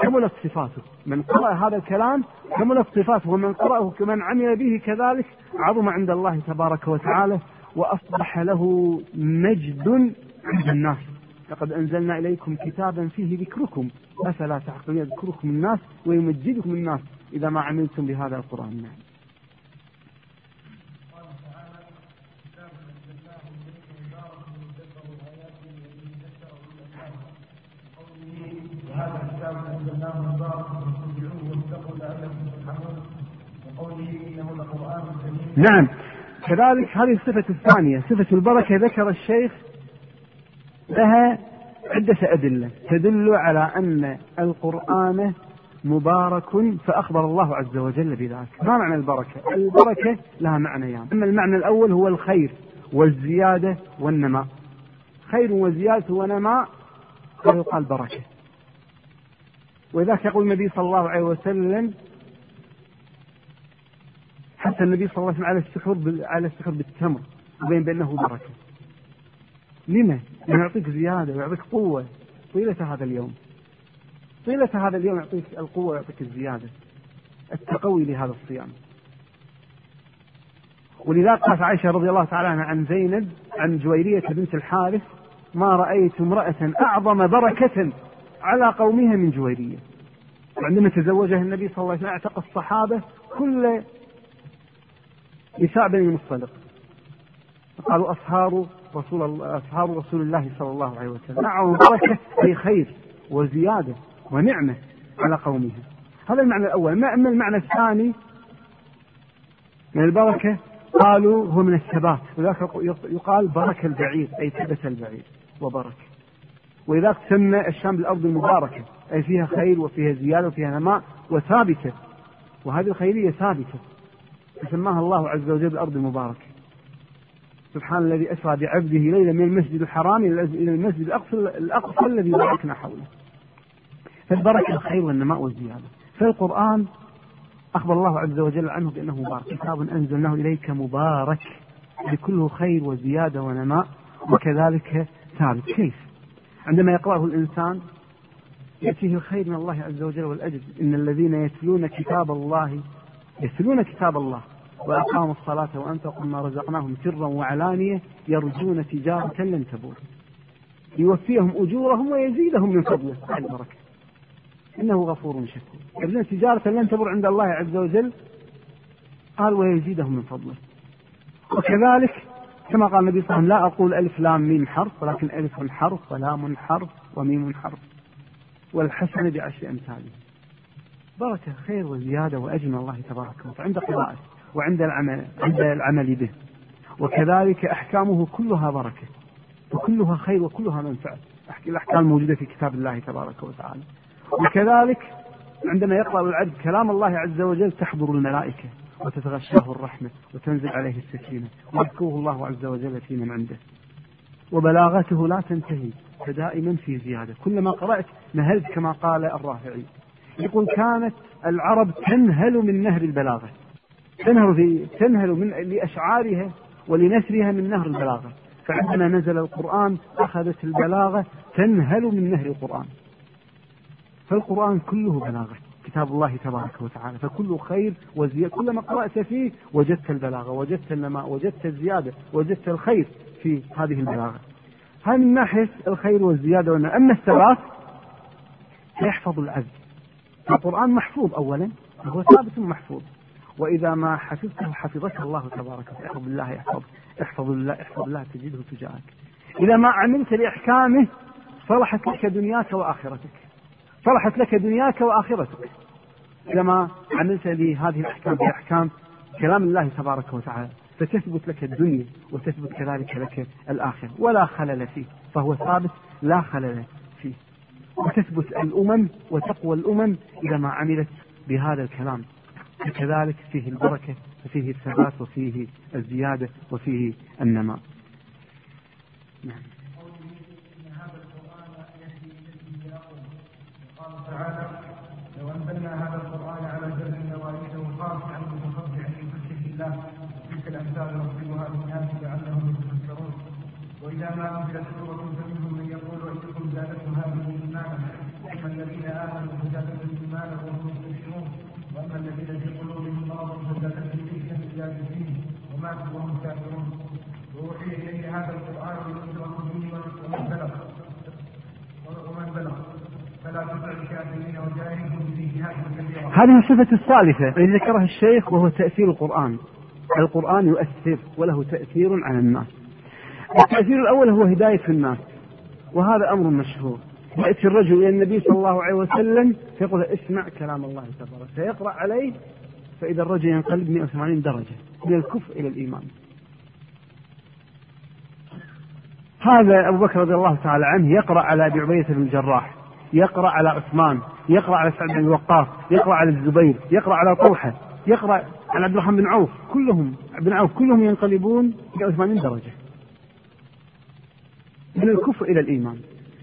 كملت صفاته. من قرأ هذا الكلام كملت صفاته ومن قرأه كمن عمل به كذلك عظم عند الله تبارك وتعالى وأصبح له مجد عند الناس. لقد أنزلنا إليكم كتابا فيه ذكركم أفلا تعقلون يذكركم الناس ويمجدكم الناس إذا ما عملتم بهذا القرآن. نعم وهذا الكتاب أنزلناه مبارك فاتبعوه واتقوا لعلكم ترحمون. وقوله إنه لقرآن كريم نعم. كذلك هذه الصفة الثانية صفة البركة ذكر الشيخ لها عدة أدلة. تدل على أن القرآن مبارك فأخبر الله عز وجل بذلك. ما معنى البركة؟ البركة لها معنيان يعني. أما المعنى الأول هو الخير والزيادة والنماء. خير وزيادة ونماء فيقال بركة. ولذلك يقول النبي صلى الله عليه وسلم حتى النبي صلى الله عليه وسلم على السحور على السحور بالتمر وبين بأنه بركة لما؟ لأنه يعطيك زيادة ويعطيك قوة. طيلة هذا اليوم. طيلة هذا اليوم يعطيك القوة ويعطيك الزيادة. التقوي لهذا الصيام. ولذلك قالت عائشة رضي الله تعالى عنها عن زينب عن جويرية بنت الحارث ما رأيت امرأة أعظم بركة على قومها من جويرية. وعندما تزوجها النبي صلى الله عليه وسلم اعتق الصحابة كل نساء بني المصطلق. قالوا أصهار رسول الله أصهار رسول الله صلى الله عليه وسلم. معهم بركة أي خير وزيادة ونعمة على قومها. هذا المعنى الأول. ما أما المعنى الثاني؟ من البركة قالوا هو من الثبات. ولذلك يقال بركة البعير أي ثبت البعير. وبركة. ولذلك سمى الشام بالأرض المباركة. أي فيها خير وفيها زيادة وفيها نماء وثابتة. وهذه الخيرية ثابتة. فسماها الله عز وجل بالأرض المباركة. سبحان الذي أسرى بعبده ليلا من المسجد الحرام إلى المسجد الأقصى الأقصى الذي باركنا حوله. فالبركة الخير والنماء والزيادة. فالقرآن أخبر الله عز وجل عنه بأنه مبارك. كتاب أنزلناه إليك مبارك. لكله خير وزيادة ونماء وكذلك ثابت. كيف؟ عندما يقرأه الإنسان يأتيه الخير من الله عز وجل والأجر. إن الذين يتلون كتاب الله يتلون كتاب الله وأقاموا الصلاة وأنفقوا ما رزقناهم سرا وعلانية يرجون تجارة لن تبور. يوفيهم أجورهم ويزيدهم من فضله. البركة. إنه غفور شكور. يرجون تجارة لن تبور عند الله عز وجل قال ويزيدهم من فضله. وكذلك كما قال النبي صلى الله عليه وسلم لا أقول ألف لام ميم حرف ولكن ألف حرف ولام حرف وميم حرف. والحسنة بعشر أمثاله بركة خير وزيادة وأجر من الله تبارك وتعالى. عند قراءته وعند العمل عند العمل به. وكذلك أحكامه كلها بركة وكلها خير وكلها منفعة. الأحكام الموجودة في كتاب الله تبارك وتعالى. وكذلك عندما يقرأ العبد كلام الله عز وجل تحضر الملائكة. وتتغشاه الرحمة وتنزل عليه السكينة. ويذكره الله عز وجل في من عنده. وبلاغته لا تنتهي فدائما في زيادة. كلما قرأت نهلت كما قال الرافعي. يقول كانت العرب تنهل من نهر البلاغة. تنهل في تنهل من لأشعارها ولنثرها من نهر البلاغة. فعندما نزل القرآن أخذت البلاغة تنهل من نهر القرآن. فالقرآن كله بلاغة. كتاب الله تبارك وتعالى. فكله خير وزيادة. كلما قرأت فيه وجدت البلاغة وجدت النماء وجدت الزيادة وجدت الخير في هذه البلاغة. هذا من ناحية الخير والزيادة والنماء أما الثبات فيحفظ العبد القرآن محفوظ أولا هو ثابت محفوظ. وإذا ما حفظته حفظك الله تبارك وتعالى. احفظ الله يحفظ احفظ الله احفظ الله تجده تجاهك. إذا ما عملت بأحكامه صلحت لك دنياك وآخرتك. صلحت لك دنياك وآخرتك. إذا ما عملت بهذه الأحكام بأحكام كلام الله تبارك وتعالى. فتثبت لك الدنيا وتثبت كذلك لك الآخرة. ولا خلل فيه. فهو ثابت لا خلل فيه. وتثبت الأمم وتقوى الأمم إذا ما عملت بهذا الكلام. فكذلك فيه البركة وفيه الثبات وفيه الزيادة وفيه النماء. نعم. هذا القرآن على جبل لرايته خاشعا متصدعا من خشيه الله. تلك الأمثال نضربها للناس لعلهم يتفكرون. وإذا ما أنزلت سورة فمنهم من يقول أيكم زادته هذه إيمانا؟ أما الذين آمنوا فزادتهم إيمانا وهم مستبشرون وأما الذين في قلوبهم مرض فزادتهم فتنة إلى فيه. وماتوا وهم كافرون. وأوحي إليه هذا القرآن لينذركم به ومن بلغ ومن بلغ. فلا تطع الكافرين كبيرا. هذه الصفة الثالثة التي ذكرها الشيخ وهو تأثير القرآن. القرآن يؤثر وله تأثير على الناس. التأثير الأول هو هداية الناس وهذا أمر مشهور يأتي الرجل إلى النبي صلى الله عليه وسلم فيقول اسمع كلام الله تبارك فيقرأ عليه فإذا الرجل ينقلب 180 درجة من الكفر إلى الإيمان هذا أبو بكر رضي الله تعالى عنه يقرأ على أبي عبيدة بن الجراح يقرأ على عثمان يقرأ على سعد بن وقاص يقرأ على الزبير يقرأ على طلحة يقرأ على عبد الرحمن بن عوف كلهم بن عوف كلهم ينقلبون 180 درجة. من الكفر إلى الإيمان.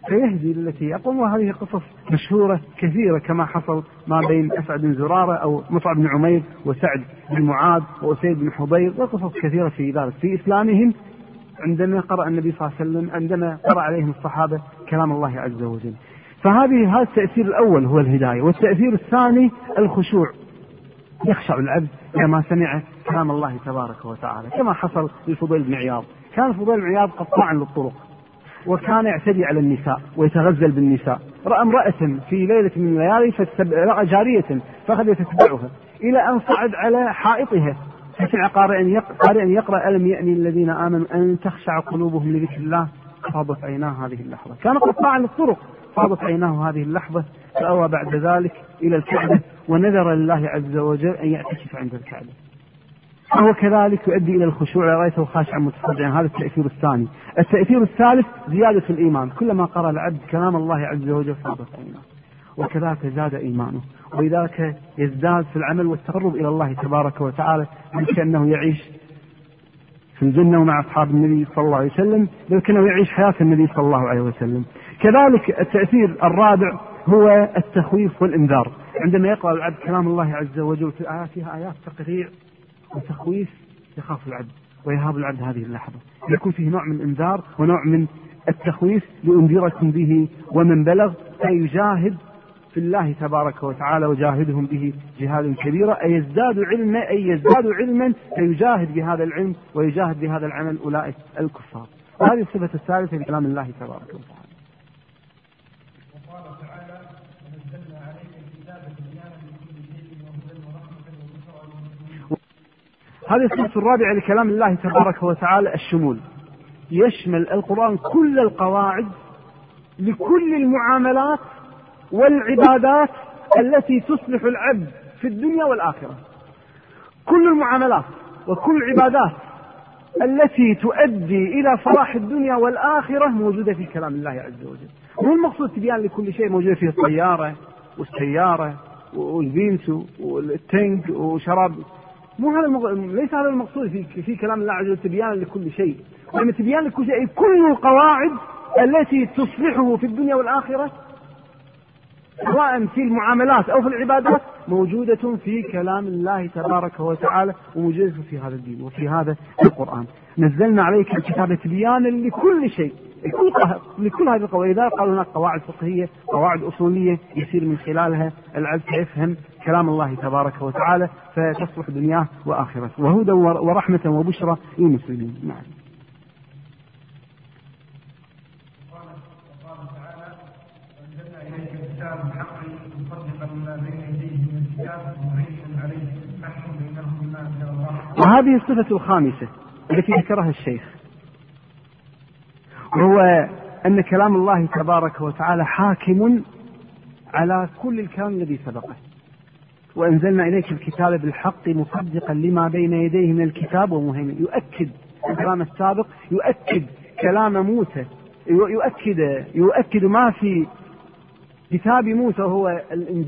فيهدي للتي يقوم وهذه قصص مشهورة كثيرة كما حصل ما بين أسعد بن زرارة أو مصعب بن عمير وسعد بن معاذ وأسيد بن حضير وقصص كثيرة في ذلك. في إسلامهم عندما قرأ النبي صلى الله عليه وسلم عندما قرأ عليهم الصحابة كلام الله عز وجل. فهذه هذا التأثير الأول هو الهداية والتأثير الثاني الخشوع. يخشع العبد لما سمع كلام الله تبارك وتعالى كما حصل للفضيل بن عياض. كان الفضيل بن عياض قطاعا للطرق وكان يعتدي على النساء ويتغزل بالنساء. رأى امرأة في ليلة من الليالي رأى جارية فأخذ يتتبعها إلى أن صعد على حائطها. فسمع قارئا قارئا يقرأ ألم يأني الذين آمنوا أن تخشع قلوبهم لذكر الله؟ فاضت عيناه هذه اللحظة. كان قطاعا للطرق. فاضت عيناه هذه اللحظة فأوى بعد ذلك إلى الكعبة ونذر لله عز وجل أن يعتكف عند الكعبة فهو كذلك يؤدي إلى الخشوع رأيته خاشعا متخضعا هذا التأثير الثاني. التأثير الثالث زيادة الإيمان، كلما قرأ العبد كلام الله عز وجل فاضت عيناه. وكذلك زاد إيمانه، ولذلك يزداد في العمل والتقرب إلى الله تبارك وتعالى كأنه يعيش في الجنة ومع أصحاب النبي صلى الله عليه وسلم، بل كأنه يعيش حياة النبي صلى الله عليه وسلم. كذلك التأثير الرابع هو التخويف والإنذار، عندما يقرأ العبد كلام الله عز وجل في آيات فيها آيات تقريع وتخويف يخاف العبد ويهاب العبد هذه اللحظة. يكون فيه نوع من الإنذار ونوع من التخويف لأنذركم به ومن بلغ فيجاهد في الله تبارك وتعالى وجاهدهم به جهادا كبيرا أي يزداد علما أي يزداد علما فيجاهد بهذا العلم ويجاهد بهذا العمل أولئك الكفار. وهذه الصفة الثالثة لكلام الله تبارك وتعالى. هذه الصفة الرابعة لكلام الله تبارك وتعالى الشمول. يشمل القرآن كل القواعد لكل المعاملات والعبادات التي تصلح العبد في الدنيا والآخرة. كل المعاملات وكل العبادات التي تؤدي إلى صلاح الدنيا والآخرة موجودة في كلام الله عز وجل. مو المقصود تبيان لكل شيء موجودة في الطيارة والسيارة والبينسو والتنك وشراب. مو هذا المغ... ليس هذا المقصود في في كلام الله عز وجل تبيان لكل شيء، لما تبيان لكل شيء كل القواعد التي تصلحه في الدنيا والآخرة سواء في المعاملات أو في العبادات موجودة في كلام الله تبارك وتعالى وموجودة في هذا الدين وفي هذا القرآن. نزلنا عليك الكتاب تبيانا لكل شيء لكل لكل هذه القواعد قالوا هناك قواعد فقهية قواعد أصولية يصير من خلالها العبد يفهم كلام الله تبارك وتعالى فتصلح دنياه وآخرته. وهدى ورحمة وبشرى للمسلمين. نعم. وهذه الصفة الخامسة التي ذكرها الشيخ وهو أن كلام الله تبارك وتعالى حاكم على كل الكلام الذي سبقه. وأنزلنا إليك الكتاب بالحق مصدقا لما بين يديه من الكتاب ومهيمن. يؤكد الكلام السابق يؤكد كلام موسى. يؤكد يؤكد ما في كتاب موسى وهو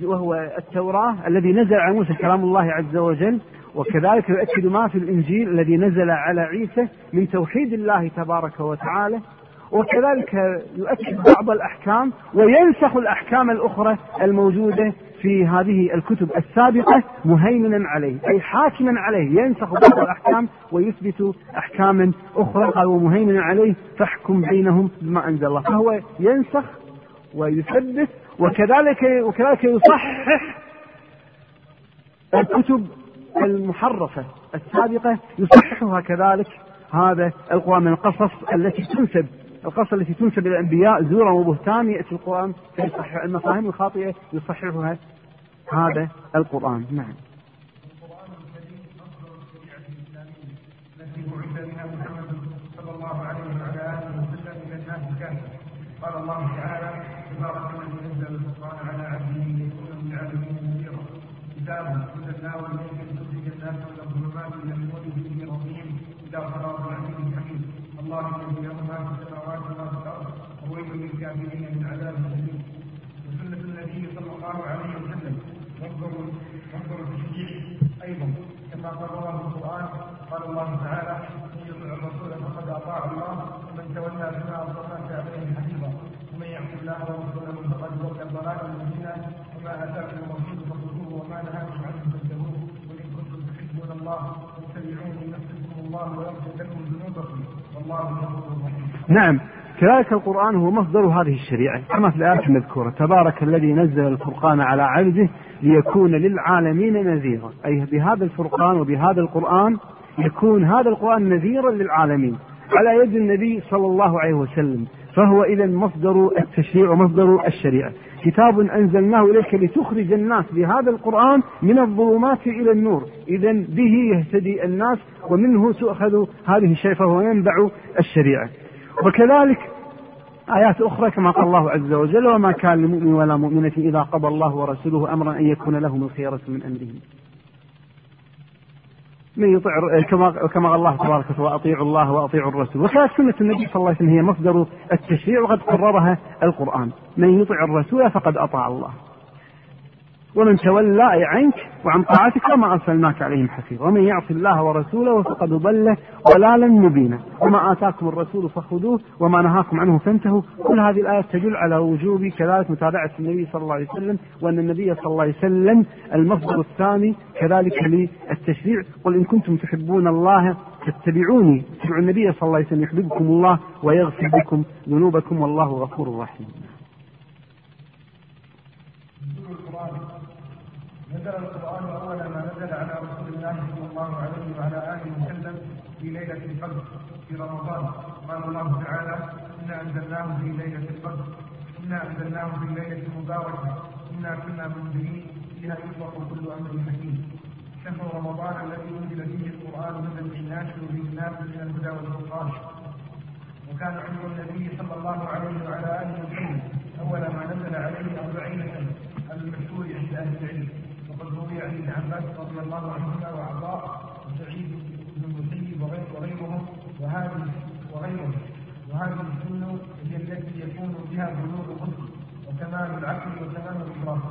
وهو التوراة الذي نزل على موسى كلام الله عز وجل وكذلك يؤكد ما في الإنجيل الذي نزل على عيسى من توحيد الله تبارك وتعالى. وكذلك يؤكد بعض الأحكام وينسخ الأحكام الأخرى الموجودة في هذه الكتب السابقة مهيمنا عليه أي حاكما عليه. ينسخ بعض الأحكام ويثبت أحكاما أخرى. قال ومهيمنا عليه فاحكم بينهم بما أنزل الله. فهو ينسخ ويثبت وكذلك وكذلك يصحح الكتب المحرفة السابقة يصححها كذلك هذا القرآن من القصص التي تنسب القصة التي تنسب إلى الأنبياء زورا وبهتان يأتي القرآن فيصحح المفاهيم الخاطئة يصححها هذا القرآن. نعم. قال الله تعالى تبارك الذي نزل الفرقان على عبده ليكون للعالمين نذيرا كتاب انزلناه اليك لتخرج الناس من الظلمات إلى النور باذن ربهم إلى صراط العزيز الله الذي له ما في السماوات وما في الأرض وويل للكافرين من عذاب شديد وسنة النبي صلى الله عليه وسلم مصدر مصدر التشجيع أيضا كما قرره القرآن قال الله تعالى من يطع الرسول فقد أطاع الله ومن تولى فما ارسلناك عليهم حفيظا ومن يعص الله ورسوله فقد ضل ضلالا مبينا. وما آتاكم الرسول فخذوه وما نهاكم عنه فانتهوه. وإن كنتم تحبون الله فاتبعوني يحببكم الله ويغفر لكم ذنوبكم والله غفور رحيم. نعم كذلك القرآن هو مصدر هذه الشريعة. كما في الآيات المذكورة تبارك الذي نزل الفرقان على عبده ليكون للعالمين نذيرا. أي بهذا الفرقان وبهذا القرآن يكون هذا القرآن نذيرا للعالمين. على يد النبي صلى الله عليه وسلم. فهو إذا مصدر التشريع ومصدر الشريعة. كتاب أنزلناه إليك لتخرج الناس بهذا القرآن من الظلمات إلى النور. إذا به يهتدي الناس ومنه تؤخذ هذه الشريعة فهو الشريعة. وكذلك آيات أخرى كما قال الله عز وجل وما كان لمؤمن ولا مؤمنة إذا قضى الله ورسوله أمرا أن يكون لهم الخيرة من أمرهم. من يطيع كما كما قال الله تبارك وتعالى واطيعوا الله وأطيعوا الرسول. وكانت سنة النبي صلى الله عليه وسلم هي مصدر التشريع وقد قررها القرآن. من يطع الرسول فقد أطاع الله. ومن تولى عنك وعن طاعتك وما أرسلناك عليهم حفيظا. ومن يعص الله ورسوله فقد ضل ضلالا مبينا. وما آتاكم الرسول فخذوه وما نهاكم عنه فانتهوا. كل هذه الآيات تدل على وجوب كذلك متابعة النبي صلى الله عليه وسلم وأن النبي صلى الله عليه وسلم المصدر الثاني كذلك للتشريع. قل إن كنتم تحبون الله فاتبعوني. اتبعوا النبي صلى الله عليه وسلم يحببكم الله ويغفر بكم ذنوبكم والله غفور رحيم. نزل القرآن أول ما نزل على رسول الله صلى الله عليه وعلى آله وسلم في ليلة القدر في رمضان. قال الله تعالى إنا أنزلناه في ليلة القدر إنا أنزلناه في ليلة مباركة إنا كنا منذرين فيها يفرق كل أمر حكيم. شهر رمضان الذي أنزل فيه القرآن هدى للناس وبالناس من الهدى والفرقان. وكان عمر النبي صلى الله عليه وعلى آله وسلم أول ما نزل عليه أربعين سنة المشهور عند أهل العلم. ابن عباس رضي الله عنهما وعطاء وسعيد بن المسيب وغير وغيرهم وهذه وغيرهم. وهذه السنة هي التي يكون بها بلوغ الرشد وكمال العقل وتمام الإدراك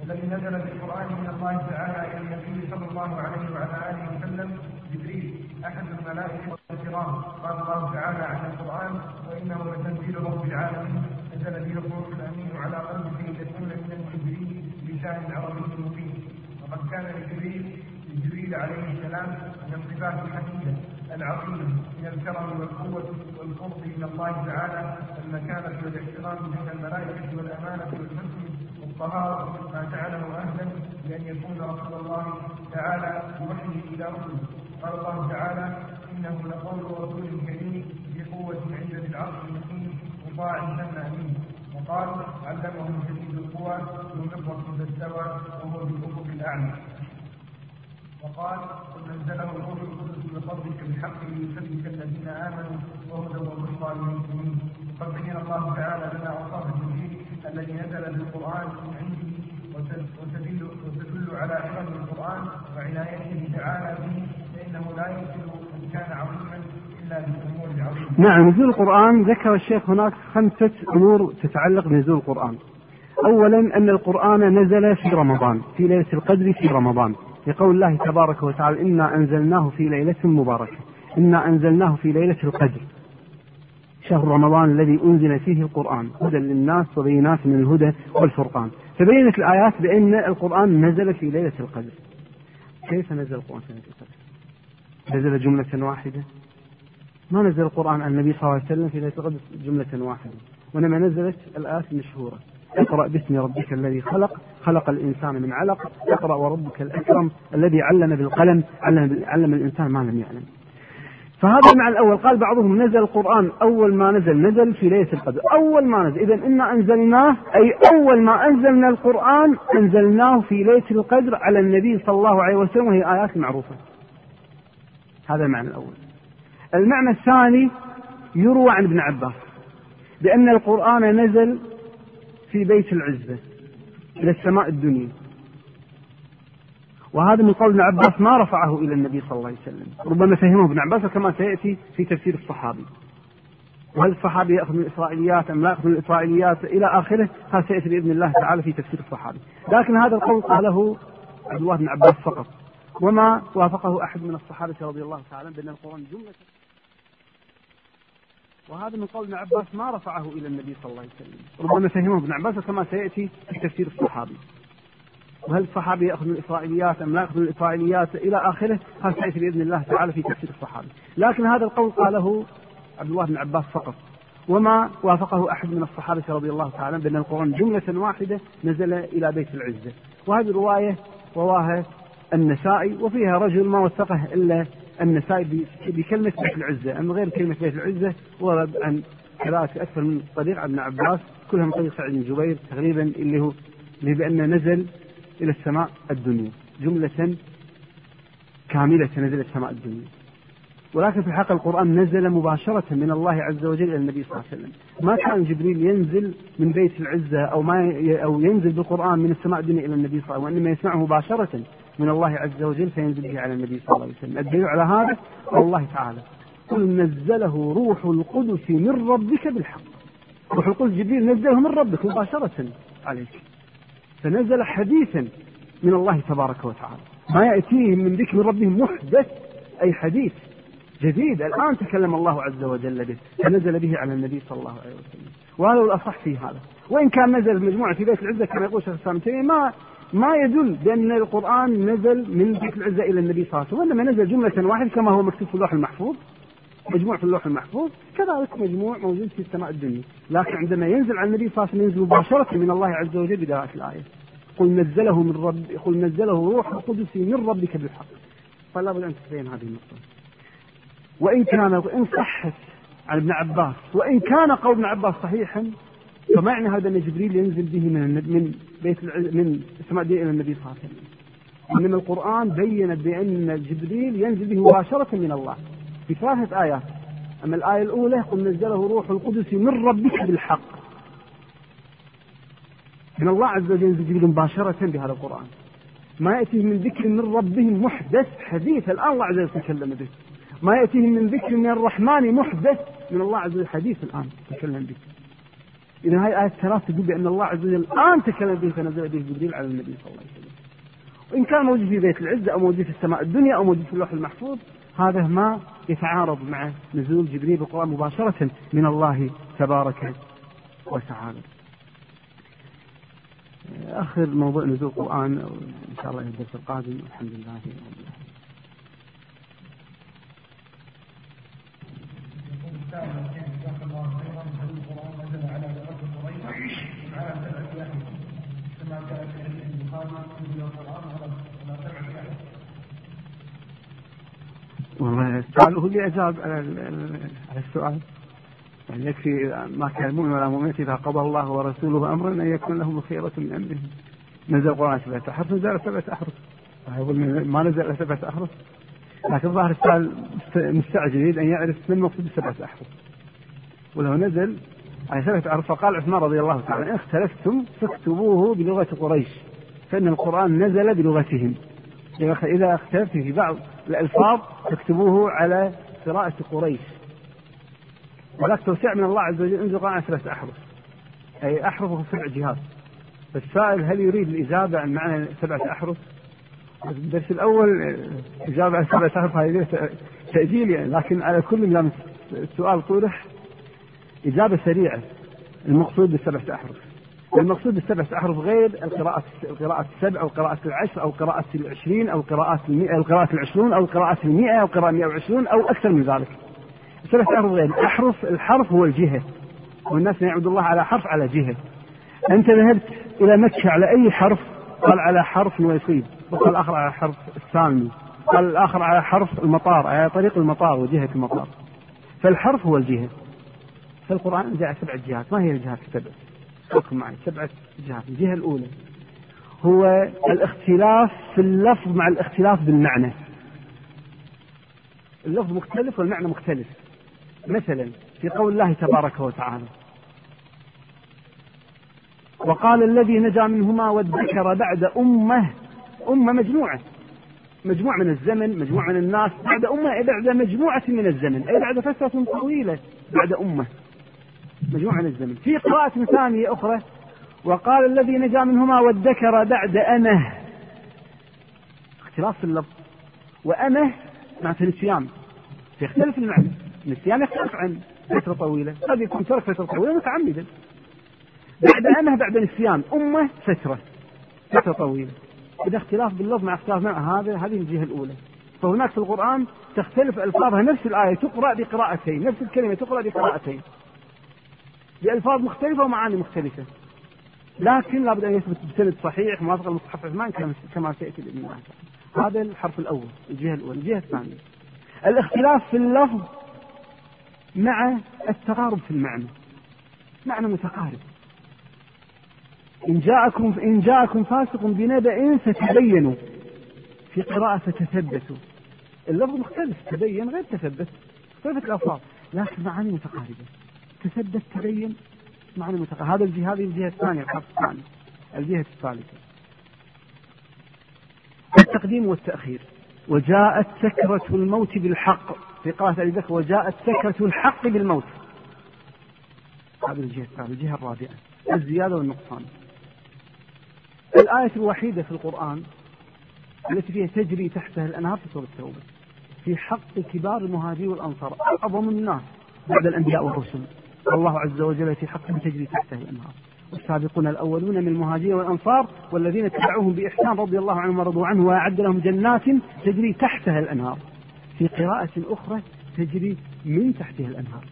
والذي نزل بالقرآن من الله تعالى إلى النبي صلى الله عليه وعلى آله وسلم جبريل أحد الملائكة الكرام قال الله تعالى عن القرآن وإنه لتنزيل رب العالمين نزل به الروح الأمين على قلبك لتكون من المنذرين بلسان عربي مبين وقد كان لجبريل لجبريل عليه السلام من الصفات الحميدة العظيمة من الكرم والقوة والقرب من الله تعالى المكانة والاحترام بين الملائكة والأمانة والحسن والطهارة ما جعله أهلا لأن يكون رسول الله تعالى بوحيه إلى رسله قال الله تعالى إنه لقول رسول كريم بقوة عند ذي العرش المكين مطاع ثم أمين. وقال علمه شديد القوى ذو مرة إذا استوى وهو بالأفق الأعلى وقال قل انزله الروح القدس بفضلك بالحق ليثبت الذين آمنوا وهدى وبشرى للمسلمين وقد بين الله تعالى لنا اوصاف التوحيد الذي نزل بالقرآن من عنده وتدل وتدل على عظم القرآن وعنايته تعالى به. فإنه لا يمكن أن كان عظيما. نعم نزول القرآن ذكر الشيخ هناك خمسة أمور تتعلق بنزول القرآن. أولا أن القرآن نزل في رمضان في ليلة القدر في رمضان. لقول الله تبارك وتعالى إنا أنزلناه في ليلة مباركة إنا أنزلناه في ليلة القدر. شهر رمضان الذي أنزل فيه القرآن هدى للناس وبينات من الهدى والفرقان. فبينت الآيات بأن القرآن نزل في ليلة القدر. كيف نزل القرآن في ليلة القدر؟ نزل جملة واحدة. ما نزل القرآن عن النبي صلى الله عليه وسلم في ليلة القدر؟ جملة واحدة. وإنما نزلت الآيات المشهورة. اقرأ باسم ربك الذي خلق خلق الإنسان من علق اقرأ وربك الأكرم الذي علم بالقلم علم, علم الإنسان ما لم يعلم. فهذا المعنى الأول. قال بعضهم نزل القرآن أول ما نزل نزل في ليلة القدر. أول ما نزل. إذا إنا أنزلناه أي أول ما أنزلنا القرآن أنزلناه في ليلة القدر على النبي صلى الله عليه وسلم وهي آيات معروفة. هذا المعنى الأول. المعنى الثاني يروى عن ابن عباس بأن القرآن نزل في بيت العزة إلى السماء الدنيا. وهذا من قول ابن عباس ما رفعه إلى النبي صلى الله عليه وسلم. ربما فهمه ابن عباس كما سيأتي في تفسير الصحابي. وهل الصحابي يأخذ من الإسرائيليات أم لا يأخذ من الإسرائيليات؟ إلى آخره هذا سيأتي بإذن الله تعالى في تفسير الصحابي. لكن هذا القول قاله عبد الله بن عباس فقط. وما وافقه أحد من الصحابة رضي الله تعالى بأن القرآن جملة وهذا من قول ابن عباس ما رفعه إلى النبي صلى الله عليه وسلم. ربما فهمه ابن عباس كما سيأتي في تفسير الصحابي. وهل الصحابي يأخذ من الإسرائيليات أم لا يأخذ من الإسرائيليات إلى آخره؟ هذا سيأتي بإذن الله تعالى في تفسير الصحابي. لكن هذا القول قاله عبد الله بن عباس فقط. وما وافقه أحد من الصحابة رضي الله تعالى بأن القرآن جملة واحدة نزل إلى بيت العزة. وهذه روايه رواها النسائي وفيها رجل ما وثقه إلا النسائي بكلمة بيت العزة أما غير كلمة بيت العزة ورد عن قراءة أكثر من طريق عن ابن عباس كلها من طريق سعيد بن جبير تقريبا اللي هو اللي بأنه نزل إلى السماء الدنيا جملة كاملة نزل السماء الدنيا. ولكن في الحقيقة القرآن نزل مباشرة من الله عز وجل إلى النبي صلى الله عليه وسلم. ما كان جبريل ينزل من بيت العزة أو ما أو ينزل بالقرآن من السماء الدنيا إلى النبي صلى الله عليه وسلم وإنما يسمعه مباشرة. من الله عز وجل فينزل به على النبي صلى الله عليه وسلم. الدليل على هذا الله تعالى. قل نزله روح القدس من ربك بالحق. روح القدس جبريل نزله من ربك مباشرة عليك. فنزل حديثا من الله تبارك وتعالى. ما يأتيهم من ذكر ربهم محدث أي حديث جديد. الآن تكلم الله عز وجل به. فنزل به على النبي صلى الله عليه وسلم. وهذا هو الأصح في هذا. وإن كان نزل مجموعة في بيت العزة كما يقول شيخ ما ما يدل بأن القرآن نزل من بيت العزة إلى النبي صلى الله عليه وسلم وإنما نزل جملة واحدة كما هو مكتوب في اللوح المحفوظ. مجموع في اللوح المحفوظ. كذلك مجموع موجود في السماء الدنيا. لكن عندما ينزل على النبي صلى الله عليه وسلم ينزل مباشرة من الله عز وجل بداية الآية. قل نزله من رب قل نزله روح القدس من ربك بالحق. فلا بد أن تبين هذه النقطة. وإن كان إن صحت عن ابن عباس وإن كان قول ابن عباس صحيحا فما يعني هذا أن جبريل ينزل به من من بيت من السماء إلى النبي صلى الله عليه وسلم. إنما القرآن بين بأن جبريل ينزل به مباشرة من الله. في ثلاثة آيات. أما الآية الأولى قل نزله روح القدس من ربك بالحق. من الله عز وجل ينزل جبريل مباشرة بهذا القرآن. ما يأتيه من ذكر من ربهم محدث حديث الآن الله عز وجل تكلم به. ما يأتيهم من ذكر من الرحمن محدث من الله عز وجل حديث الآن تكلم به. إذا هاي الآية الثلاث تقول بأن الله عز وجل الآن تكلم به فنزل به جبريل على النبي صلى الله عليه وسلم. وإن كان موجود في بيت العزة أو موجود في السماء الدنيا أو موجود في اللوح المحفوظ هذا ما يتعارض مع نزول جبريل بالقرآن مباشرة من الله تبارك وتعالى. آخر موضوع نزول القرآن إن شاء الله الدرس القادم الحمد لله رب العالمين. والله هو اللي أجاب على السؤال. يعني يكفي ما كان المؤمن ولا مؤمنة إذا قضى الله ورسوله أمرا أن يكون لهم الخيرة من أمرهم. نزل القرآن سبعة أحرف نزل سبعة يقول ما نزل سبعة أحرف لكن ظاهر السؤال مستعجل يريد أن يعرف ما المقصود بسبعة أحرف ولو نزل سبعة أحرف فقال عثمان رضي الله تعالى إن اختلفتم فاكتبوه بلغة قريش فإن القرآن نزل بلغتهم. إذا اختلفت في بعض الألفاظ فاكتبوه على قراءة قريش. ولك توسيع من الله عز وجل انزل القرآن ثلاثة أحرف. أي أحرفه سبع جهات. فالسائل هل يريد الإجابة عن معنى سبعة أحرف؟ الدرس الأول إجابة عن سبعة أحرف هذه تأجيل يعني لكن على كل لما السؤال طرح إجابة سريعة. المقصود بالسبعة أحرف. المقصود بالسبعة أحرف غير القراءة القراءة السبع أو القراءة العشر أو القراءة العشرين أو القراءة المئة أو القراءة العشرون أو القراءة المئة أو القراءة 120 أو أكثر من ذلك. سبعة أحرف غير. الأحرف الحرف هو الجهة. والناس يعبد الله على حرف على جهة. أنت ذهبت إلى مكة على أي حرف؟ قال على حرف ويصيب. وقال الآخر على حرف الثاني. قال الآخر على حرف المطار على طريق المطار وجهة المطار. فالحرف هو الجهة. فالقرآن جاء سبع جهات. ما هي الجهات السبع؟ حكم معي. سبعة جهات. الجهة الأولى هو الاختلاف في اللفظ مع الاختلاف بالمعنى. اللفظ مختلف والمعنى مختلف. مثلا في قول الله تبارك وتعالى وقال الذي نجا منهما وادكر بعد أمة أمة مجموعة. مجموعة من الزمن مجموعة من الناس بعد أمة بعد مجموعة من الزمن أي بعد فترة طويلة بعد أمة. مجموعة من الزمن. في قراءة ثانية أخرى وقال الذي نجا منهما وادكر بعد أنه اختلاف في اللفظ. وأنه معناته نسيان يختلف المعنى النسيان يختلف عن فترة طويلة. قد يكون ترك فترة طويلة متعمدا. بعد أنه بعد نسيان. أمة فترة. فترة طويلة. إذا اختلاف باللفظ مع اختلاف مع هذا هذه الجهة الأولى. فهناك في القرآن تختلف ألفاظها. نفس الآية تقرأ بقراءتين. نفس الكلمة تقرأ بقراءتين. بألفاظ مختلفة ومعاني مختلفة. لكن لابد أن يثبت بسند صحيح موافق المصحف عثمان كما سيأتي بإذن الله. هذا الحرف الأول الجهة الأولى. الجهة الثانية. الاختلاف في اللفظ مع التقارب في المعنى. معنى متقارب. إن جاءكم إن جاءكم فاسق بنبأ فتبينوا. في قراءة فتثبتوا. اللفظ مختلف تبين غير تثبت. اختلفت الألفاظ. لكن معاني متقاربة. تثبت تبين معاني متقاربة هذا الجهة هذه الجهة الثانية الحرف الثاني. الجهة الثالثة. التقديم والتأخير. وجاءت سكرة الموت بالحق. في قراءة أبي بكر وجاءت سكرة الحق بالموت. هذه الجهة الثالثة الجهة الرابعة. الزيادة والنقصان. الآية الوحيدة في القرآن التي فيها تجري تحتها الأنهار في سورة التوبة. في حق كبار المهاجرين والأنصار أعظم الناس بعد الأنبياء والرسل. الله عز وجل في حق تجري تحته الأنهار. والسابقون الأولون من المهاجرين والأنصار والذين اتبعوهم بإحسان رضي الله عنهم ورضوا عنه وأعد لهم جنات تجري تحتها الأنهار. في قراءة أخرى تجري من تحتها الأنهار.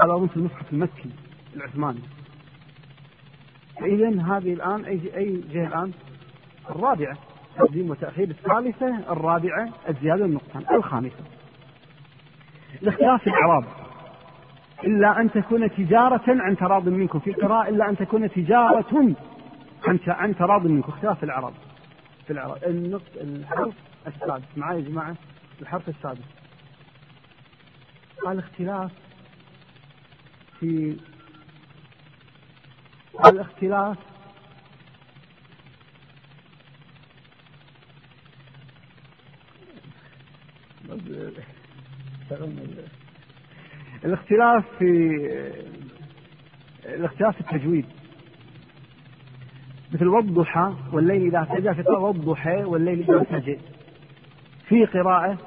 على في المصحف المكي العثماني. فإذا هذه الآن أي أي جهة الآن؟ الرابعة تقديم وتأخير. الثالثة الرابعة الزيادة والنقصان. الخامسة. الاختلاف في الإعراب إلا أن تكون تجارة عن تراض منكم. في قراءة إلا أن تكون تجارة عن عن تراض منكم. اختلاف في الإعراب. في الإعراب. الحرف السادس. معي يا جماعة؟ الحرف السادس. قال اختلاف في الاختلاف الاختلاف في الاختلاف في التجويد. مثل والضحى والليل إذا سجى في قراءة والضحى والليل إذا سجى في قراءة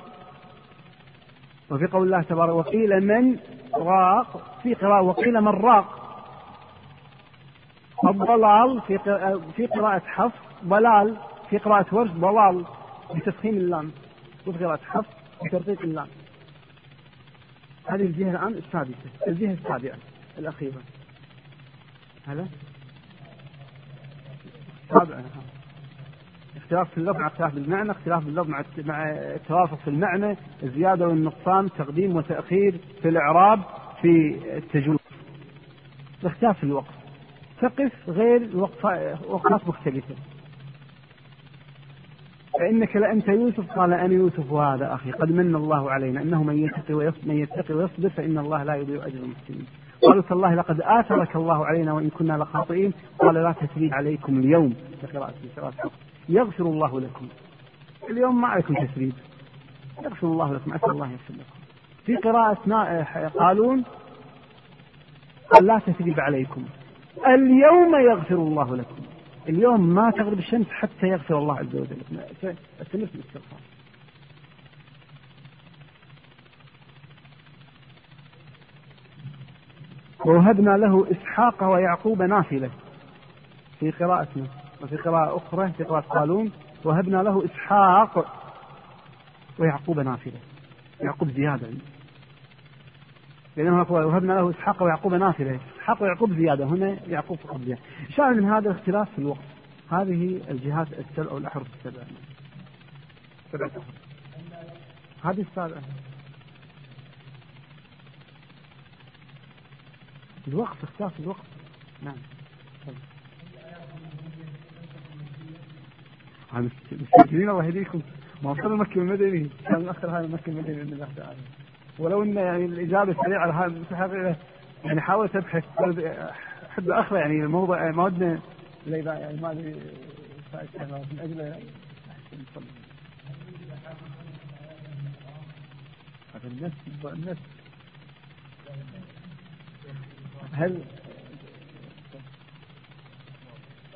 وفي قول الله تبارك وقيل من راق؟ في قراءة وقيل من راق؟ الضلال في في قراءة حفص ضلال في قراءة ورش ضلال بتفخيم اللام وفي قراءة حفص بترقيق اللام. هذه الجهة الآن السادسة الجهة السابعة الأخيرة. هذا السابعة اختلاف في اللفظ مع اختلاف بالمعنى اختلاف باللفظ مع مع التوافق في المعنى الزيادة والنقصان تقديم وتأخير في الإعراب في التجويد اختلاف في الوقت تقف غير وقفات مختلفة. فإنك لأنت يوسف قال أنا يوسف وهذا أخي قد من الله علينا أنه من يتقي ويصبر, من يتقي ويصبر فإن الله لا يضيع أجر المحسنين. قالوا تالله لقد آثرك الله علينا وإن كنا لخاطئين. قال لا تثريب عليكم اليوم. في قراءة يغفر الله لكم. اليوم ما عليكم تثريب. يغفر الله لكم. أسأل الله يغفر لكم. في قراءة قالون قال لا تثريب عليكم. اليوم يغفر الله لكم. اليوم ما تغرب الشمس حتى يغفر الله عز وجل. استمر في الاستغفار ووهبنا له إسحاق ويعقوب نافلة في قراءتنا وفي قراءة أخرى في قراءة قالون. وهبنا له إسحاق ويعقوب نافلة. يعقوب زيادة. لأنه وهبنا له إسحاق ويعقوب نافلة. إسحاق ويعقوب زيادة. هنا يعقوب فقط زيادة. شاهد من هذا الاختلاف في الوقت. هذه الجهات السبع أو الأحرف السبع. أحرف هذه السابعة الوقت اختلاف الوقت. نعم. مستعجلين الله يهديكم. ما وصلنا مكة المدني. كان نأخر هذا مكة المدني بإذن الله تعالى ولو إن يعني الإجابة السريعة على هذا يعني حاولت ابحث أحب اخر يعني الموضوع ما ودنا يعني ما أدري من أجل النفس النفس هل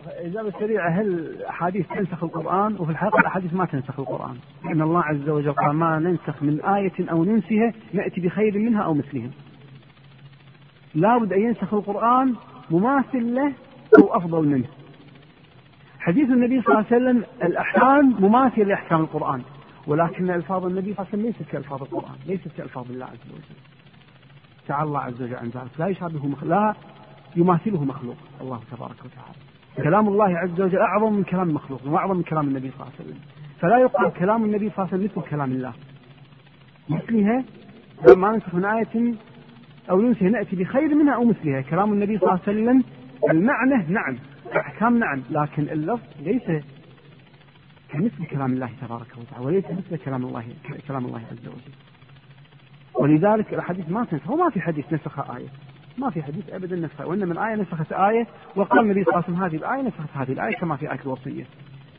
الإجابة السريعة هل الأحاديث تنسخ القرآن؟ وفي الحقيقة الأحاديث ما تنسخ القرآن. لأن الله عز وجل قال ما ننسخ من آية أو ننسها نأتي بخير منها أو مثلها. لابد أن ينسخ القرآن مماثل له أو أفضل منه. حديث النبي صلى الله عليه وسلم الأحكام مماثلة لأحكام القرآن ولكن ألفاظ النبي صلى الله عليه وسلم ليست كألفاظ القرآن ليست كألفاظ الله عز وجل. تعالى الله عز وجل عن ذلك لا مخلوق لا يماثله مخلوق الله تبارك وتعالى. كلام الله عز وجل أعظم من كلام المخلوق وأعظم من كلام النبي صلى الله عليه وسلم. فلا يقال كلام النبي صلى الله عليه وسلم مثل كلام الله. مثلها ما ننسخ من آية أو ننسى نأتي بخير منها أو مثلها. كلام النبي صلى الله عليه وسلم المعنى نعم الأحكام نعم لكن اللفظ ليس كمثل كلام الله تبارك وتعالى وليس مثل كلام الله كلام الله عز وجل. ولذلك الأحاديث ما تنسخ وما في حديث نسخ آية. ما في حديث ابدا نسخه وإنما الآية نسخت آية وقال النبي صلى الله عليه وسلم هذه الآية نسخت هذه الآية كما في آية الوصية.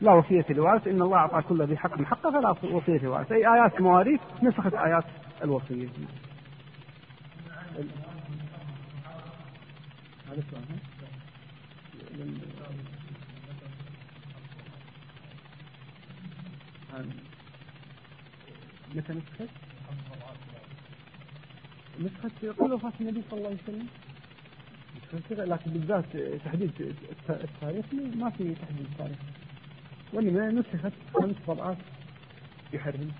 لا وصية لوارث إن الله أعطى كل ذي حق حقه فلا وصية لوارث. أي آيات المواريث نسخت آيات الوصية. متى نسخت؟ نسخة قبل وفاة النبي صلى الله عليه وسلم لكن بالذات تحديد التاريخ ما في تحديد التاريخ وإنما نسخت خمس طبعات يحرم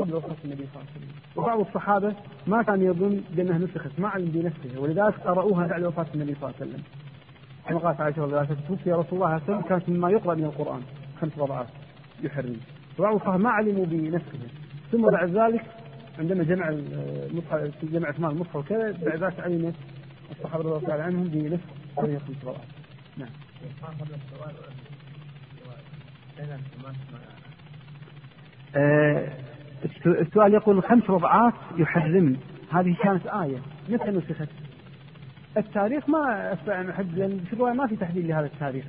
قبل وفاة النبي صلى الله عليه وسلم. وبعض الصحابة ما كان يظن بأنها نسخت ما علم بنفسه. ولذلك قرأوها بعد وفاة النبي صلى الله عليه وسلم. كما قالت عائشة رضي الله عنها توفي رسول الله صلى الله عليه وسلم كانت مما يقرأ من القرآن. خمس طبعات يحرم. وبعض الصحابة ما علموا بنفسه. ثم بعد ذلك عندما جمع المصحف جمع عثمان المصحف وكذا بعد ذلك علم الصحابة رضي الله تعالى عنهم بنفس طريقة القراءه. نعم. آه السؤال يقول خمس رضعات يحرم هذه كانت آية. متى نسخت؟ التاريخ ما ان احدد لأن في الروايه ما في تحديد لهذا التاريخ.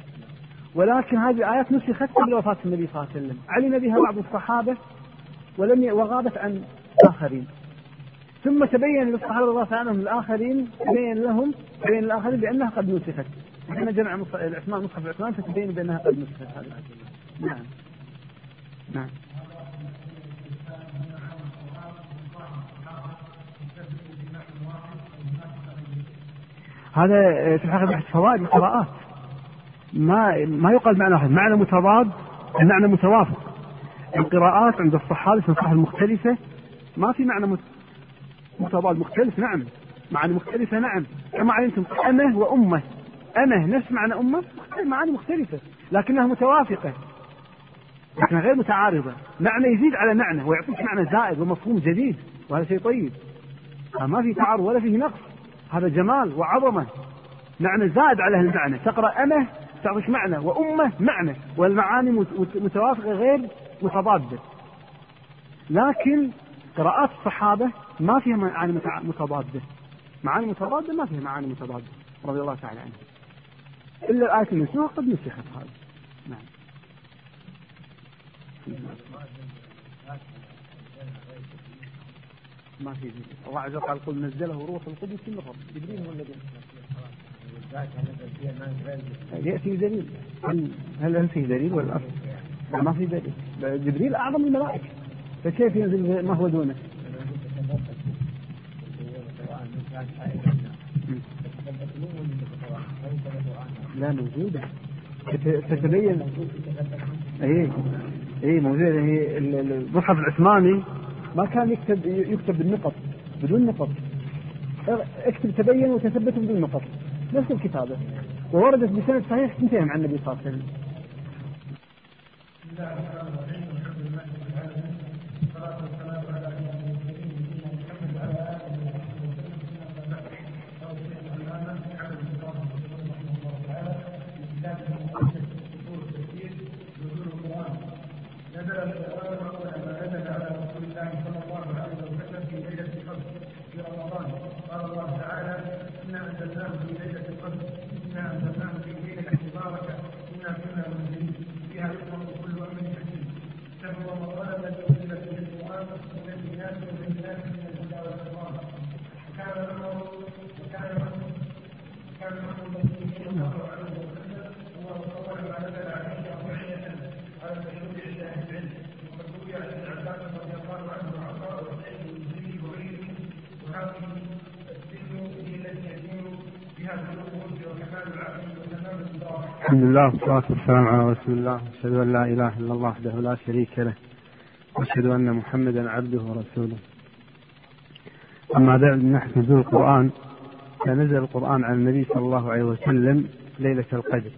ولكن هذه الآيات نسخت قبل وفاة النبي صلى الله عليه وسلم، علم بها بعض الصحابة ولم وغابت عن الآخرين ثم تبين للصحابة الله عنهم الآخرين تبين لهم تبين الآخرين بأنها قد نسخت. عندما جمع عثمان مصحف عثمان فتبين بأنها قد نسخت هذه نعم. نعم. هذا في الحقيقة بحث فوائد القراءات. ما ما يقال معنى واحد. معنى متضاد المعنى متوافق. القراءات عند الصحابة في الصحف المختلفة ما في معنى متضاد. مختلف نعم. معاني مختلفة نعم. كما علمتم أمة وأمة. أمة نفس معنى أمة معاني مختلفة لكنها متوافقة. لكنها غير متعارضة. معنى يزيد على معنى ويعطيك معنى زائد ومفهوم جديد وهذا شيء طيب. ما في تعارض ولا فيه نقص. هذا جمال وعظمة. معنى زائد على المعنى. تقرأ أمه تعطيك معنى وأمة معنى والمعاني متوافقة غير متضادة. لكن قراءات الصحابة ما فيها معاني متضادة. معاني متضادة ما فيها معاني متضادة. رضي الله تعالى عنه. إلا الآية المنسوخة قد نسخت هذه. نعم. ما في. الله عز وجل قل نزله روح القدس من رب جبريل هو الذي يأتي بدليل. هل هل في دليل ولا ما في دليل. جبريل أعظم الملائكة. فكيف ينزل ما هو دونه؟ لا موجودة. تتبين. اي اي موجودة. هي المصحف العثماني ما كان يكتب يكتب بالنقط بدون نقط. اكتب تبين وتثبت بدون نقط. نفس الكتابة. ووردت بسند صحيح سنتين عن النبي صلى الله عليه وسلم. الله تعالى إنا أنزلناه في ليلة القدر إنا أنزلناه في ليلة مباركة إنا كنا منزلين فيها يطلق كل أمر حكيم. تبوى مقالة التي أنزلت به القرآن ومن الناس ومن الحمد لله والصلاة والسلام على رسول الله. أشهد أن لا إله إلا الله وحده لا شريك له. وأشهد أن محمدا عبده ورسوله. أما بعد من ناحية نزول القرآن. فنزل القرآن على النبي صلى الله عليه وسلم ليلة القدر.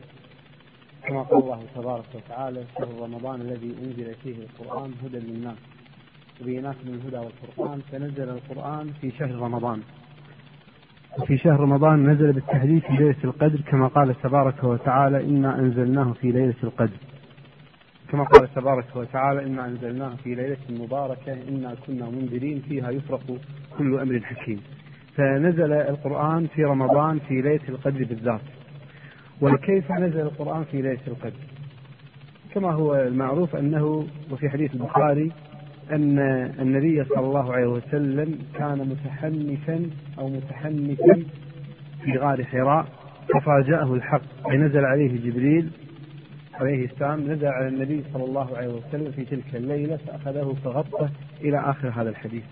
كما قال الله تبارك وتعالى شهر رمضان الذي أنزل فيه القرآن هدى للناس. وبينات من الهدى والفرقان. فنزل القرآن في شهر رمضان. وفي شهر رمضان نزل بالتحديد في ليلة القدر كما قال تبارك وتعالى إنا أنزلناه في ليلة القدر. كما قال تبارك وتعالى إنا أنزلناه في ليلة مباركة إنا كنا منذرين فيها يفرق كل أمر حكيم. فنزل القرآن في رمضان في ليلة القدر بالذات. وكيف نزل القرآن في ليلة القدر؟ كما هو المعروف أنه وفي حديث البخاري أن النبي صلى الله عليه وسلم كان متحنفا أو متحنفا في غار حراء ففاجأه الحق. أي نزل عليه جبريل عليه السلام نزل على النبي صلى الله عليه وسلم في تلك الليلة فأخذه فغطه إلى آخر هذا الحديث.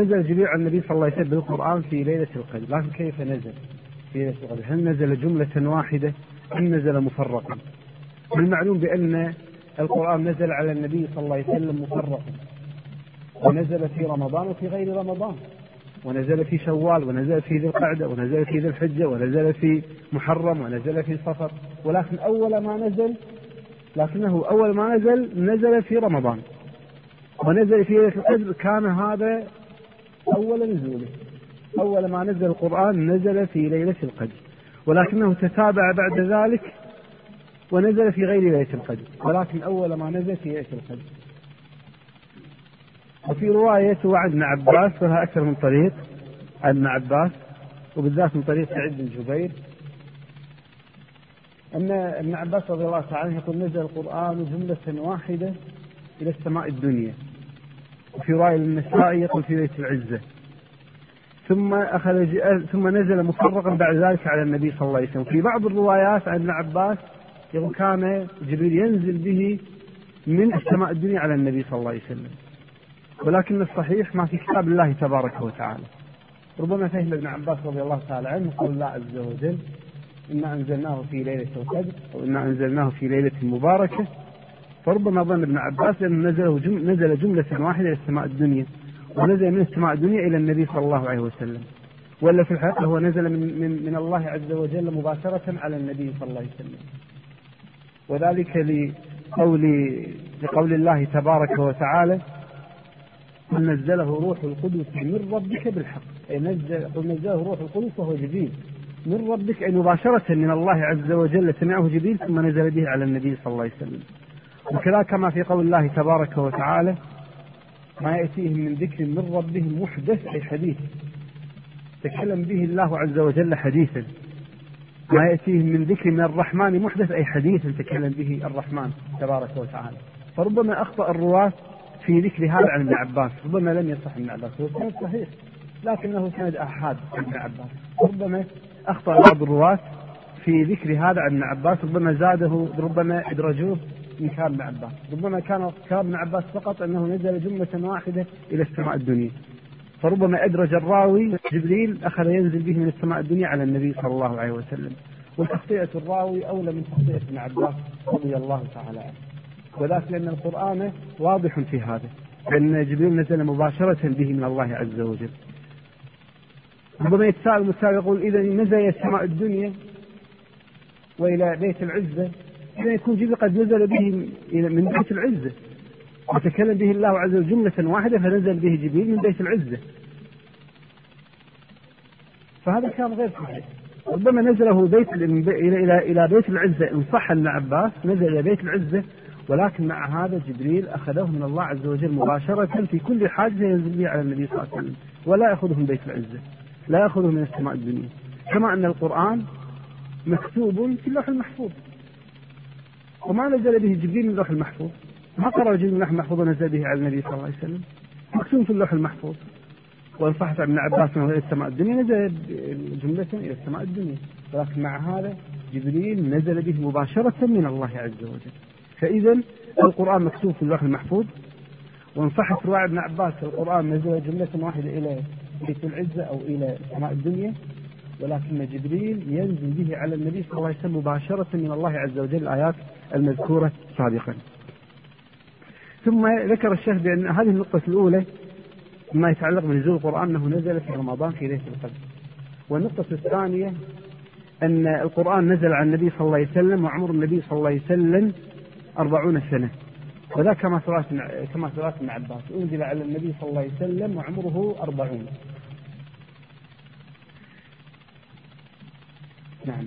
نزل جبريل على النبي صلى الله عليه وسلم بالقرآن في ليلة القدر. لكن كيف نزل في ليلة القدر؟ هل نزل جملة واحدة أم نزل مفرقا؟ المعلوم بأن القرآن نزل على النبي صلى الله عليه وسلم مفرقا. ونزل في رمضان وفي غير رمضان. ونزل في شوال ونزل في ذي القعدة ونزل في ذي الحجة ونزل في محرم ونزل في صفر. ولكن أول ما نزل لكنه أول ما نزل نزل في رمضان. ونزل في ليلة القدر كان هذا أول نزوله. أول ما نزل القرآن نزل في ليلة القدر. ولكنه تتابع بعد ذلك ونزل في غير ليلة القدر. ولكن أول ما نزل في ليلة القدر. وفي رواية عن ابن عباس فلها أكثر من طريق. عن ابن عباس وبالذات من طريق سعيد بن جبير. أن ابن عباس رضي الله تعالى عنه يقول نزل القرآن جملة واحدة إلى السماء الدنيا. وفي رواية النسائي يقول في بيت العزة. ثم أخذ ثم نزل مفرقا بعد ذلك على النبي صلى الله عليه وسلم. في بعض الروايات عن ابن عباس يقول كان جبريل ينزل به من السماء الدنيا على النبي صلى الله عليه وسلم. ولكن الصحيح ما في كتاب الله تبارك وتعالى. ربما فهم ابن عباس رضي الله تعالى عنه قول الله عز وجل إنا أنزلناه في ليلة القدر وإنا أنزلناه في ليلة مباركة. فربما ظن ابن عباس أنه نزله جم نزل جملة واحدة إلى السماء الدنيا ونزل من السماء الدنيا إلى النبي صلى الله عليه وسلم. ولا في الحقيقة هو نزل من, من, من الله عز وجل مباشرة على النبي صلى الله عليه وسلم. وذلك لقول لقول الله تبارك وتعالى قل نزله روح القدس من ربك بالحق. أي نزل قل نزله روح القدس وهو جبريل. من ربك أي مباشرة من الله عز وجل سمعه جبريل ثم نزل به على النبي صلى الله عليه وسلم. وكذا كما في قول الله تبارك وتعالى ما يأتيهم من ذكر من ربهم محدث أي حديث. تكلم به الله عز وجل حديثا. ما يأتيهم من ذكر من الرحمن محدث أي حديث تكلم به الرحمن تبارك وتعالى. فربما أخطأ الرواة في ذكر هذا عن ابن عباس ربما لم يصح ابن عباس هو سند صحيح لكنه سند أحاد عن ابن عباس. ربما أخطأ بعض الرواة في ذكر هذا عن ابن عباس ربما زاده ربما أدرجوه من كلام ابن عباس. ربما كان كلام ابن عباس فقط أنه نزل جملة واحدة إلى السماء الدنيا. فربما أدرج الراوي جبريل أخذ ينزل به من السماء الدنيا على النبي صلى الله عليه وسلم. وتخطئة الراوي أولى من تخطئة ابن عباس رضي الله تعالى عنه. وذلك لأن القرآن واضح في هذا لأن جبريل نزل مباشرة به من الله عز وجل. ربما يتساءل المتساءل يقول إذا نزل إلى السماء الدنيا وإلى بيت العزة؟ إذا يكون جبريل قد نزل به من بيت العزة. وتكلم به الله عز وجل جملة واحدة فنزل به جبريل من بيت العزة. فهذا كان غير صحيح. ربما نزله بيت إلى إلى إلى بيت العزة إن صح ابن عباس نزل إلى بيت العزة ولكن مع هذا جبريل أخذه من الله عز وجل مباشرة في كل حادثه ينزل به على النبي صلى الله عليه وسلم ولا يأخذه من بيت العزة لا يأخذه من السماء الدنيا. كما أن القرآن مكتوب في اللوح المحفوظ. وما نزل به جبريل من اللوح المحفوظ؟ ما قرأ جبريل اللوح المحفوظ ونزل به على النبي صلى الله عليه وسلم؟ مكتوب في اللوح المحفوظ. وإن صحت ابن عباس إلى السماء الدنيا نزل جملة إلى السماء الدنيا. ولكن مع هذا جبريل نزل به مباشرة من الله عز وجل. فإذا القرآن مكتوب في اللوح المحفوظ. وإن صحت رواية ابن عباس القرآن نزل جملة واحدة إلى بيت العزة أو إلى السماء الدنيا. ولكن جبريل ينزل به على النبي صلى الله عليه وسلم مباشرة من الله عز وجل الآيات المذكورة سابقا. ثم ذكر الشيخ بأن هذه النقطة الأولى ما يتعلق بنزول القرآن أنه نزل في رمضان في ليلة القدر. والنقطة الثانية أن القرآن نزل على النبي صلى الله عليه وسلم وعمر النبي صلى الله عليه وسلم أربعون سنة. وذا كما ثلاث كما ثلاث ابن عباس. أنزل على النبي صلى الله عليه وسلم وعمره أربعون. نعم.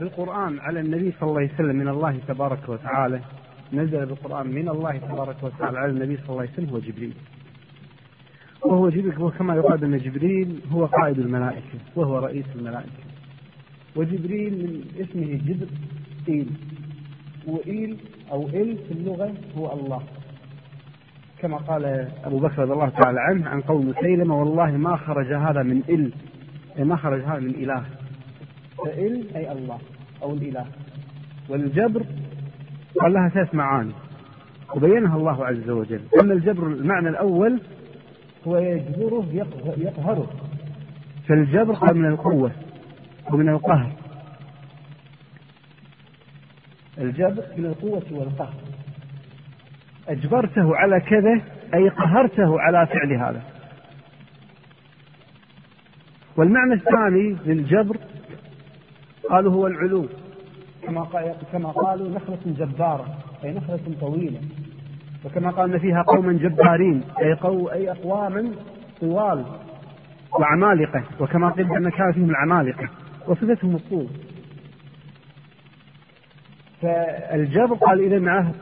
بالقرآن على النبي صلى الله عليه وسلم من الله تبارك وتعالى. نزل بالقرآن من الله تبارك وتعالى على النبي صلى الله عليه وسلم هو جبريل. وهو جبريل وكما يقال أن جبريل هو قائد الملائكة وهو رئيس الملائكة. وجبريل من اسمه جبر إيل. وإيل أو إل في اللغة هو الله. كما قال أبو بكر رضي الله تعالى عنه عن قول مسيلمة والله ما خرج هذا من إل ما خرج هذا من إله. فإل أي الله أو الإله. والجبر قال لها ثلاث معاني. وبينها الله عز وجل. أما الجبر المعنى الأول هو يجبره يقهره. فالجبر قال من القوة ومن القهر. الجبر من القوة والقهر. أجبرته على كذا أي قهرته على فعل هذا. والمعنى الثاني للجبر قالوا هو العلو كما كما قالوا نخلة جبارة أي نخلة طويلة. وكما قال فيها قوما جبارين أي قو أي أقواما طوال وعمالقة. وكما قيل أن كان فيهم العمالقة. وصفتهم الطول. فالجبر قال إذا معه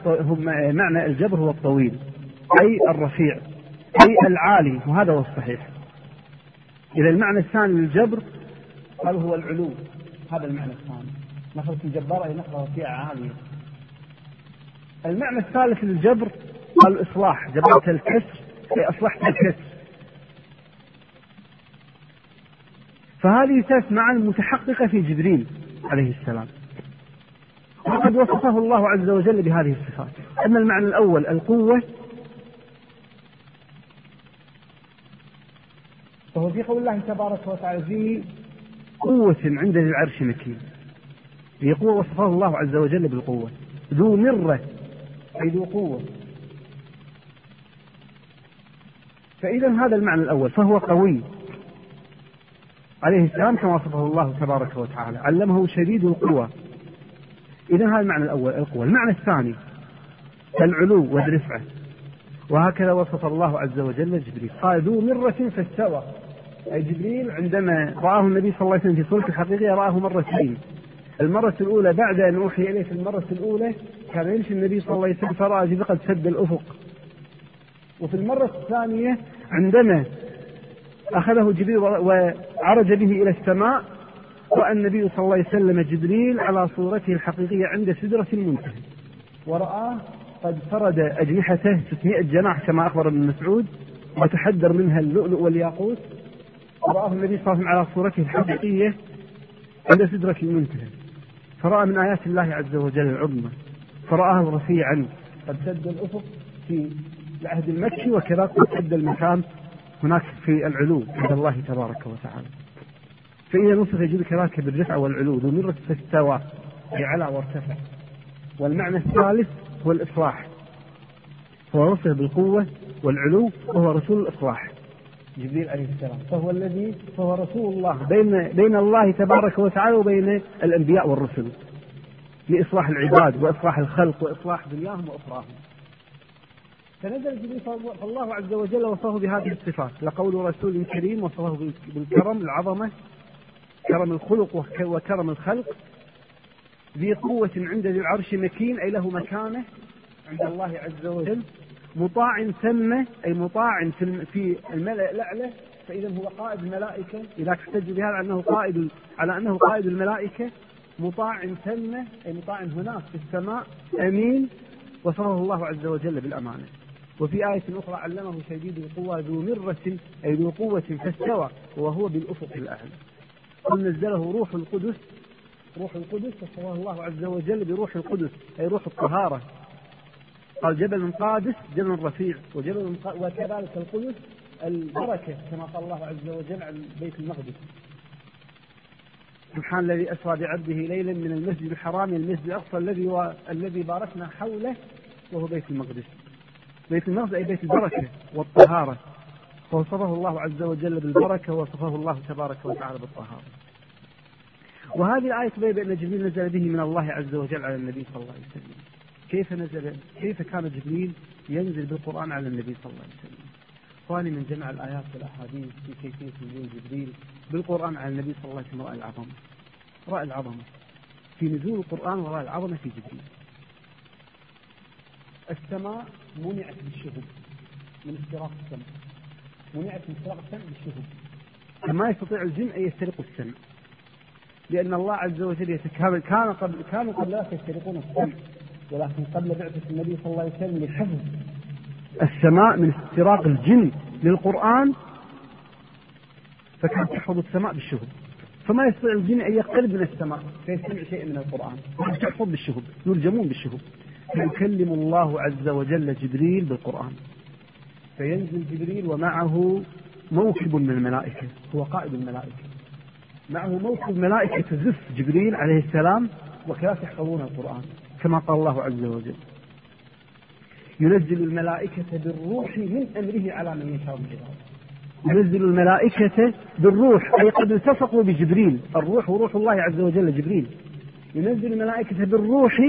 معنى الجبر هو الطويل. أي الرفيع. أي العالي. وهذا هو الصحيح. إذا المعنى الثاني للجبر قال هو العلو هذا المعنى الثاني. نخلة الجبار أي نخلة رفيعة عالية المعنى الثالث للجبر الإصلاح جبرت الكسر. أي أصلحت الكسر. فهذه ثلاث معاني متحققة في جبريل عليه السلام. وقد وصفه الله عز وجل بهذه الصفات. أما المعنى الأول القوة فهو في قول الله تبارك وتعالى في قوة عند ذي العرش مكين. هي قوة وصفه الله عز وجل بالقوة. ذو مرة أي ذو قوة. فإذا هذا المعنى الأول فهو قوي. عليه السلام كما وصفه الله تبارك وتعالى علمه شديد القوى إذا هذا المعنى الأول القوة. المعنى الثاني العلو والرفعة وهكذا وصف الله عز وجل جبريل. قال ذو مرة فاستوى. جبريل عندما رآه النبي صلى الله عليه وسلم في صورته الحقيقية رآه مرتين المرة الأولى بعد أن أوحي إليه في المرة الأولى كان يمشي النبي صلى الله عليه وسلم فرأى جبريل قد سد الأفق. وفي المرة الثانية عندما أخذه جبريل وعرج به إلى السماء رأى النبي صلى الله عليه وسلم جبريل على صورته الحقيقية عند سدرة المنتهى. ورآه قد فرد أجنحته 600 جناح كما أخبر ابن مسعود وتحدر منها اللؤلؤ والياقوت. ورآه النبي صلى الله عليه وسلم على صورته الحقيقية عند سدرة المنتهى. فرأى من آيات الله عز وجل العظمى. فرآه رفيعا. قد سد الأفق في العهد المكي وكذلك قد سد المكان هناك في العلو عند الله تبارك وتعالى. فإذا نصف يجب كذلك بالرفع والعلو. ذو مرة فاستوى. أي على وارتفع. والمعنى الثالث هو الإصلاح. هو وصف بالقوة والعلو وهو رسول الإصلاح. جبريل عليه السلام. فهو الذي فهو رسول الله. بين بين الله تبارك وتعالى وبين الأنبياء والرسل. لإصلاح العباد وإصلاح الخلق وإصلاح دنياهم وأخراهم. فنزل جبريل فالله عز وجل وصفه بهذه الصفات. لقول رسول كريم وصفه بالكرم العظمة كرم الخلق وكرم الخلق ذي قوة عند ذي العرش مكين أي له مكانة عند الله عز وجل. مطاع ثم أي مطاع في الملأ الأعلى فإذا هو قائد الملائكة. إذا احتج بهذا على أنه قائد على أنه قائد الملائكة مطاع ثم أي مطاع هناك في السماء أمين وصفه الله عز وجل بالأمانة. وفي آية أخرى علمه شديد القوى ذو مرة أي ذو قوة فاستوى وهو بالأفق الأعلى. قل نزله روح القدس روح القدس وصفه الله عز وجل بروح القدس أي روح الطهارة. قال جبل قادس جبل رفيع وجبل وكذلك القدس البركة كما قال الله عز وجل عن بيت المقدس سبحان الذي أسرى بعبده ليلا من المسجد الحرام إلى المسجد الأقصى الذي و... الذي باركنا حوله وهو بيت المقدس. بيت المقدس أي بيت البركة والطهارة. ووصفه الله عز وجل بالبركة ووصفه الله تبارك وتعالى بالطهارة. وهذه الآية تبين بأن جبريل نزل به من الله عز وجل على النبي صلى الله عليه وسلم. كيف نزل كيف كان جبريل ينزل بالقرآن على النبي صلى الله عليه وسلم؟ إخواني من جمع الآيات والأحاديث في كيفية نزول جبريل بالقرآن على النبي صلى الله عليه وسلم رأى العظمة. رأى العظمة. في نزول القرآن ورأى العظمة في جبريل. السماء منعت بالشهب من استراق السماء. منعت من استراق السماء بالشهب فما يستطيع الجن أن يسترقوا السمع لأن الله عز وجل يتكامل كان قبل كانوا قبل ذلك يسترقون السمع ولكن قبل بعثة النبي صلى الله عليه وسلم لحفظ السماء من استراق الجن للقرآن فكانت تحفظ السماء بالشهب. فما يستطيع الجن أن يقترب من السماء فيستمع شيء من القرآن. تحفظ بالشهب يرجمون بالشهب. فيكلم الله عز وجل جبريل بالقرآن. فينزل جبريل ومعه موكب من الملائكة هو قائد الملائكة. معه موكب ملائكة تزف جبريل عليه السلام وكذلك يحفظون القرآن. كما قال الله عز وجل. ينزل الملائكة بالروح من أمره على من يشاء من عباده. ينزل الملائكة بالروح أي قد التصقوا بجبريل. الروح وروح الله عز وجل جبريل. ينزل الملائكة بالروح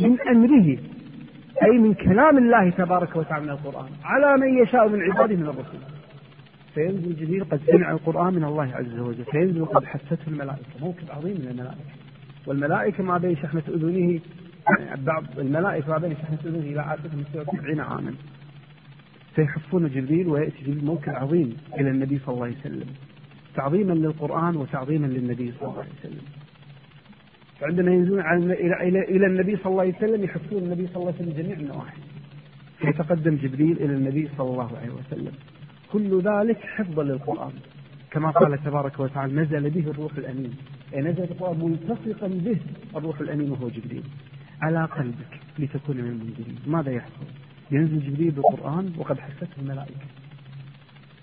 من أمره أي من كلام الله تبارك وتعالى من القرآن. على من يشاء من عباده من الرسل فينزل جبريل قد سمع القرآن من الله عز وجل. فينزل قد حسته الملائكة. موكب عظيم من الملائكة. والملائكة ما بين شحمة أذنه بعض الملائكة ما بين شحمة أذنه إلى عاتقه سبعين عاما. فيحفون جبريل ويأتي جبريل موكل عظيم إلى النبي صلى الله عليه وسلم. تعظيما للقرآن وتعظيما للنبي صلى الله عليه وسلم. فعندما ينزلون إلى إلى النبي صلى الله عليه وسلم يحفون النبي صلى الله عليه وسلم جميع النواحي. فيتقدم جبريل إلى النبي صلى الله عليه وسلم. كل ذلك حفظا للقرآن. كما قال تبارك وتعالى نزل به الروح الأمين. أي نزل القرآن ملتصقا به الروح الأمين وهو جبريل. على قلبك لتكون من المنذرين. ماذا يحصل؟ ينزل جبريل بالقرآن وقد حسته الملائكة.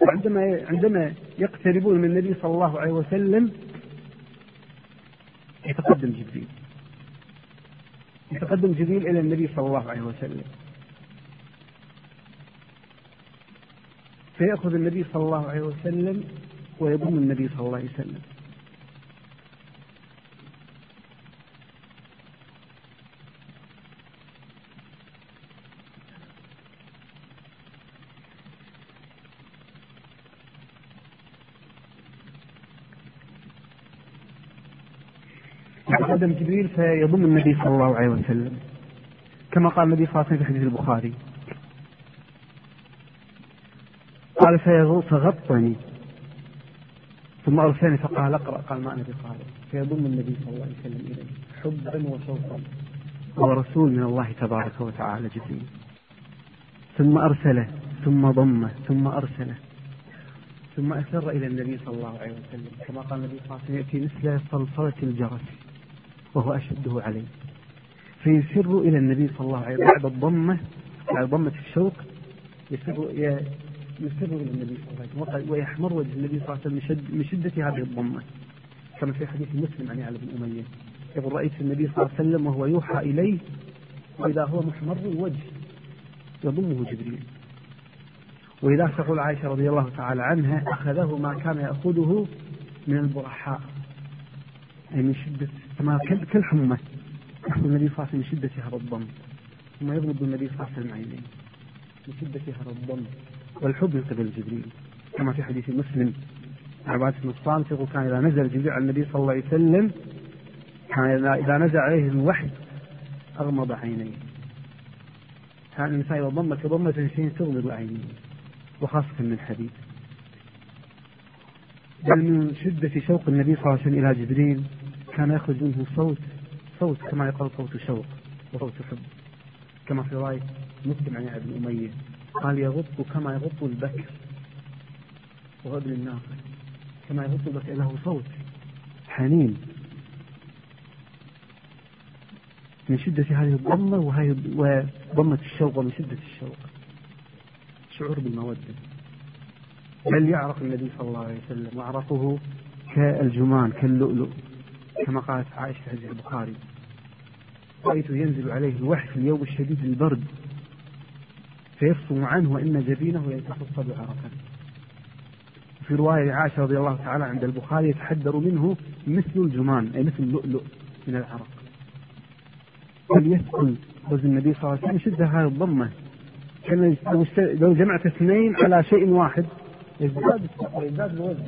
وعندما عندما يقتربون من النبي صلى الله عليه وسلم يتقدم جبريل. يتقدم جبريل إلى النبي صلى الله عليه وسلم. فيأخذ النبي صلى الله عليه وسلم ويضم النبي صلى الله عليه وسلم. قدم جبريل فيضم النبي صلى الله عليه وسلم. كما قال النبي صلى الله عليه وسلم في حديث البخاري. قال فغطني. ثم أرسلني فقال اقرأ قال ما أنا بقارئ فيضم النبي صلى الله عليه وسلم إليه. حبا وشوقا. هو رسول من الله تبارك وتعالى جبريل. ثم أرسله ثم ضمه ثم أرسله. ثم أسر إلى النبي صلى الله عليه وسلم. كما قال النبي صلى الله عليه وسلم يأتي مثل صلصلة الجرس وهو أشده عليه. فيسر إلى النبي صلى الله عليه وسلم بعد الضمة بعد ضمة الشوق يسر يسر إلى النبي صلى الله عليه وسلم ويحمر وجه النبي صلى الله عليه وسلم من شدة هذه الضمة. كما في حديث مسلم عن علي بن أمية. يقول رأيت النبي صلى الله عليه وسلم وهو يوحى إليه وإذا هو محمر الوجه يضمه جبريل. وإذا تقول عائشة رضي الله تعالى عنها أخذه ما كان يأخذه من البرحاء. أي من شدة كما كالحمى يأخذ النبي صلى الله عليه وسلم من شدة هذا الضم. ثم يضرب النبي صلى الله عليه وسلم عينيه. من شدة هذا الضم. والحب من قبل جبريل كما في حديث مسلم. عبادة بن الصامت يقول كان إذا نزل جبريل على النبي صلى الله عليه وسلم كان إذا نزل عليه الوحي أغمض عينيه. كان الإنسان إذا ضمت ضمة شيء تغمض عينيه وخاصة من الحديث. بل من شدة شوق النبي صلى الله عليه وسلم إلى جبريل كان يخرج منه صوت صوت كما يقال صوت شوق وصوت حب. كما في رواية مسلم عن ابن أمية قال يغط كما يغط البكر. وهو ابن الناقة كما يغط البكر. له صوت. حنين. من شدة هذه الضمة وهي وضمة الشوق ومن شدة الشوق شعور بالمودة. بل يعرق النبي صلى الله عليه وسلم؟ وعرقه كالجمان كاللؤلؤ. كما قالت عائشة في البخاري. رأيته ينزل عليه الوحي في اليوم الشديد البرد. فيفصم عنه وإن جبينه يتصصب عرقا في رواية عائشة رضي الله تعالى عند البخاري يتحدر منه مثل الجمان أي مثل اللؤلؤ من العرق. بل يثقل وزن النبي صلى الله عليه وسلم؟ شد هذه الضمة. كان لو جمعت اثنين على شيء واحد يزداد الثقل يزداد الوزن.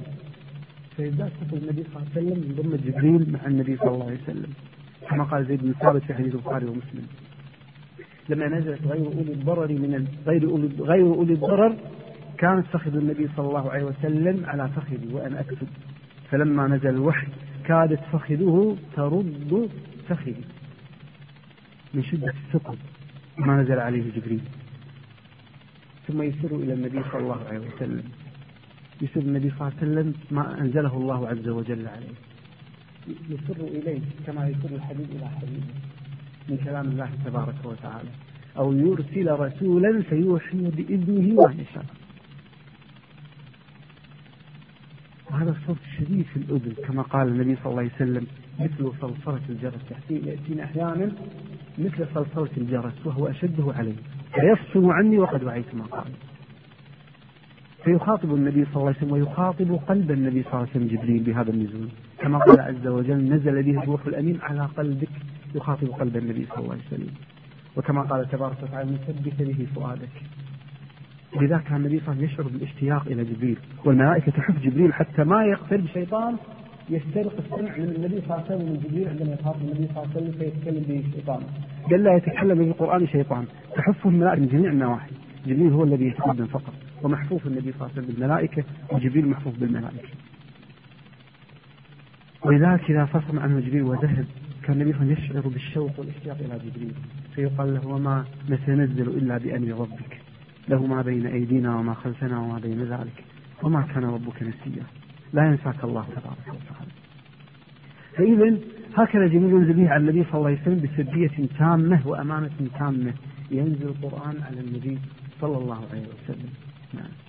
فيزداد ثقل النبي صلى الله عليه وسلم من ضمة جبريل مع النبي صلى الله عليه وسلم. كما قال زيد بن ثابت في حديث البخاري ومسلم. لما نزلت غير أولي الضرر من غير أولي غير أولي الضرر كانت فخذ النبي صلى الله عليه وسلم على فخذي وأنا أكتب. فلما نزل الوحي كادت فخذه ترد فخذي من شدة الثقل. ما نزل عليه جبريل. ثم يسر إلى النبي صلى الله عليه وسلم. يسر النبي صلى الله عليه وسلم ما أنزله الله عز وجل عليه. يسر إليه كما يسر الحبيب إلى حبيبه. من كلام الله تبارك وتعالى. أو يرسل رسولا فيوحي بإذنه ما يشاء وهذا الصوت شديد في الأذن كما قال النبي صلى الله عليه وسلم مثل صلصلة الجرس. يأتينا أحيانا مثل صلصلة الجرس وهو أشده عليه. فيفصل عني وقد وعيت ما قال. فيخاطب النبي صلى الله عليه وسلم ويخاطب قلب النبي صلى الله عليه وسلم جبريل بهذا النزول. كما قال عز وجل نزل به الروح الأمين على قلبك يخاطب قلب النبي صلى الله عليه وسلم. وكما قال تبارك وتعالى مثبت به فؤادك. لذا كان النبي صلى الله عليه وسلم يشعر بالاشتياق إلى جبريل والملائكة تحب جبريل حتى ما يقترب شيطان يسترق السمع من النبي صلى الله عليه وسلم من جبريل عندما يخاطب النبي صلى الله عليه وسلم فيتكلم به الشيطان قال لا يتكلم به القرآن شيطان. تحفه الملائكة من جميع النواحي. جبريل هو الذي يتقدم فقط ومحفوف النبي صلى الله عليه وسلم بالملائكة وجبريل محفوف بالملائكة. ولذلك إذا فصل عنه جبريل وذهب كان النبي صلى الله عليه وسلم يشعر بالشوق والاشتياق إلى جبريل. فيقال له وما نتنزل إلا بأمر ربك. له ما بين أيدينا وما خلفنا وما بين ذلك. وما كان ربك نسيا. لا ينساك الله تبارك وتعالى. فإذا هكذا جميل ينزل به على النبي صلى الله عليه وسلم بسرية تامة وأمانة تامة. ينزل القرآن على النبي صلى الله عليه وسلم. نعم.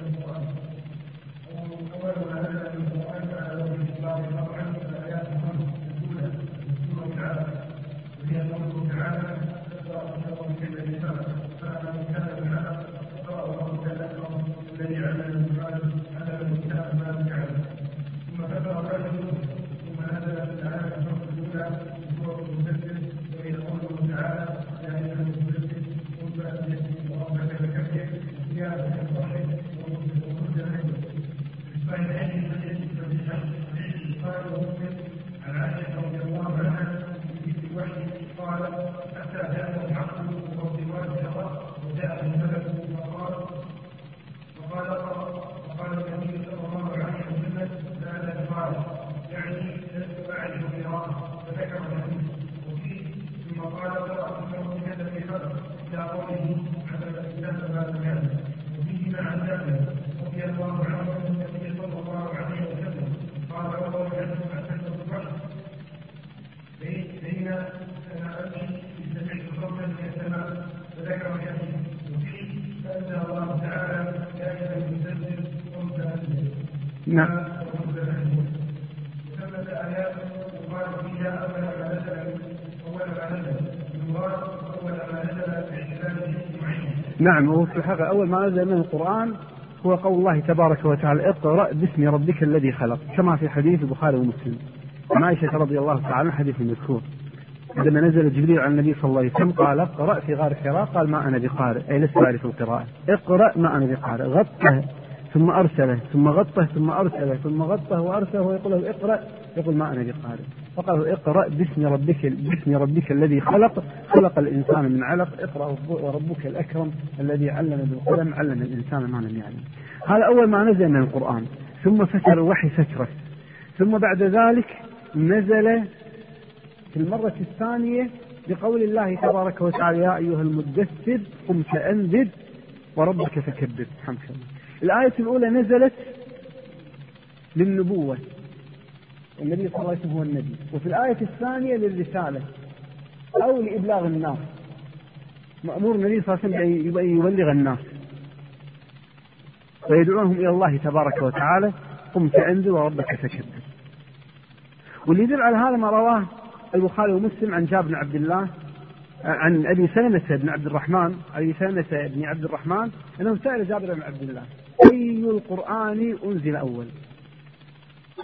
حتى جاء الحق وصفات الحق وجاء الملك فقال وقال وقال النبي صلى الله عليه وسلم لا قال يعني لست اعرف القراءه فذكر الحديث وفيه ثم قال قرات في هذا خلق إلى على الاسلام ما كان وفيه مع جابر رضي الله عنه ان النبي صلى الله عليه وسلم قال اول عنه احسن الصبح بين أنا امشي سمعت صوتا من السماء فذكر الحديث وفيه فانزل الله تعالى يا ايها المدثر قم فانزل نعم وثمة آيات يقال فيها أول ما نزل أول ما نزل المراد أول ما نزل باعتبار جنس معين نعم وهو في الحقيقة أول ما نزل من القرآن هو قول الله تبارك وتعالى اقرأ باسم ربك الذي خلق كما في حديث البخاري ومسلم. عائشة رضي الله تعالى عنها حديث المذكور عندما نزل جبريل على النبي صلى الله عليه وسلم قال اقرأ في غار حراء قال ما أنا بقارئ أي لست أعرف القراءة. اقرأ ما أنا بقارئ غطه ثم أرسله ثم غطه ثم أرسله ثم غطه وأرسله ويقول له اقرأ يقول ما أنا بقارئ. فقال له اقرأ باسم ربك باسم ربك الذي خلق خلق الإنسان من علق اقرأ وربك الأكرم الذي علم بالقلم علم الإنسان ما لم يعلم. هذا أول ما نزل من القرآن. ثم فتر الوحي فترة ثم بعد ذلك نزل في المرة الثانية بقول الله تبارك وتعالى يا أيها المدثر قم فأنذر وربك فكبر. حمد الله الآية الأولى نزلت للنبوة. النبي صلى الله عليه وسلم هو النبي. وفي الآية الثانية للرسالة أو لإبلاغ الناس. مأمور النبي صلى الله عليه وسلم يبلغ الناس. ويدعوهم إلى الله تبارك وتعالى. قم فأنذر وربك فكبر واللي يدل على هذا ما رواه البخاري ومسلم عن جابر بن عبد الله عن أبي سلمة بن عبد الرحمن أبي سلمة بن عبد الرحمن أنه سأل جابر بن عبد الله. اي القرآن أنزل أول؟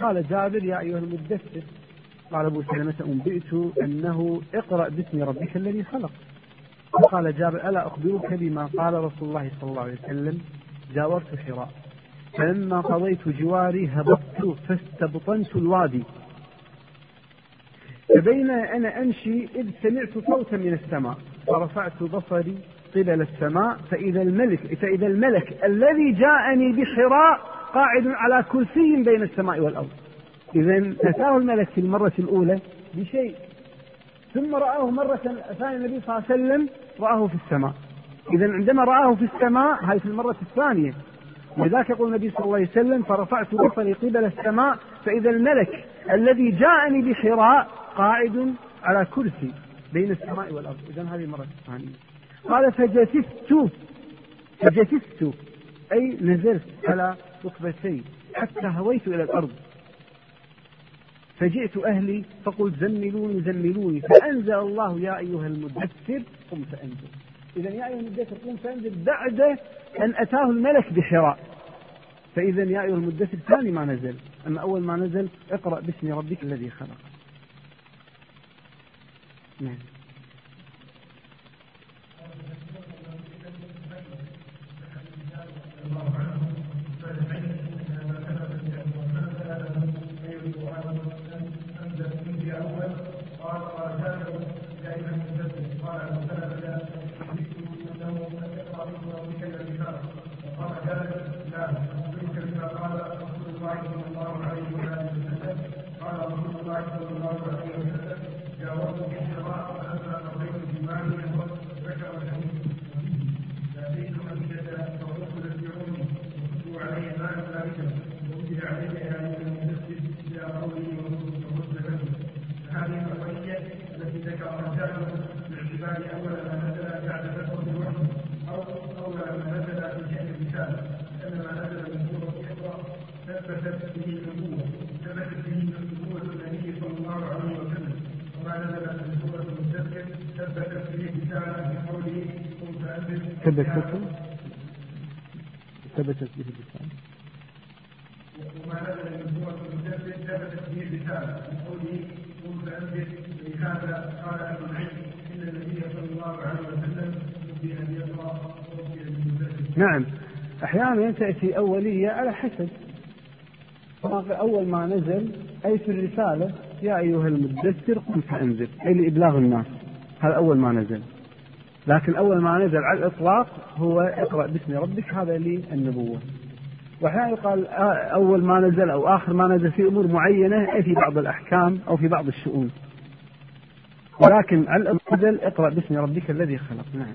قال جابر يا أيها المدثر قال أبو سلمة أنبئت أنه اقرأ باسم ربك الذي خلق. فقال جابر ألا أخبرك بما قال رسول الله صلى الله عليه وسلم؟ جاورت حراء فلما قضيت جواري هبطت فاستبطنت الوادي. فبين أنا أمشي إذ سمعت صوتا من السماء فرفعت بصري قبل السماء فإذا الملك فإذا الملك الذي جاءني بحراء قاعد على كرسي بين السماء والأرض. إذا أتاه الملك في المرة الأولى بشيء. ثم رآه مرة ثانية النبي صلى الله عليه وسلم رآه في السماء. إذا عندما رآه في السماء هذه في المرة الثانية. لذلك يقول النبي صلى الله عليه وسلم فرفعت بصري قبل السماء فإذا الملك الذي جاءني بحراء قاعد على كرسي بين السماء والأرض. إذا هذه المرة الثانية. قال فجسست. فجسست. أي نزلت على ركبتي حتى هويت إلى الأرض. فجئت أهلي فقلت زملوني زملوني. فأنزل الله يا أيها المدثر قم فأنزل. إذا يا أيها المدثر قم فأنزل بعد أن أتاه الملك بحراء. فإذا يا أيها المدثر ثاني ما نزل. أما أول ما نزل اقرأ باسم ربك الذي خلق. نعم. الله عنه فالعلم ما كتب من هذا فيرد عنه ثبتت ثبتت به اللسان وما نزل من سورة المدثر ثبتت به اللسان من قوله قل فأنذر لهذا قال ان النبي صلى الله عليه وسلم ان نعم. أحيانا تأتي أولية على حسب. أول ما نزل أي في الرسالة يا أيها المدثر قم فأنذر أي لإبلاغ الناس هذا أول ما نزل. لكن أول ما نزل على الإطلاق هو اقرأ باسم ربك هذا للنبوة وأحيانا يقال أول ما نزل أو آخر ما نزل في أمور معينة أي في بعض الأحكام أو في بعض الشؤون. ولكن على نزل اقرأ باسم ربك الذي خلق. نعم.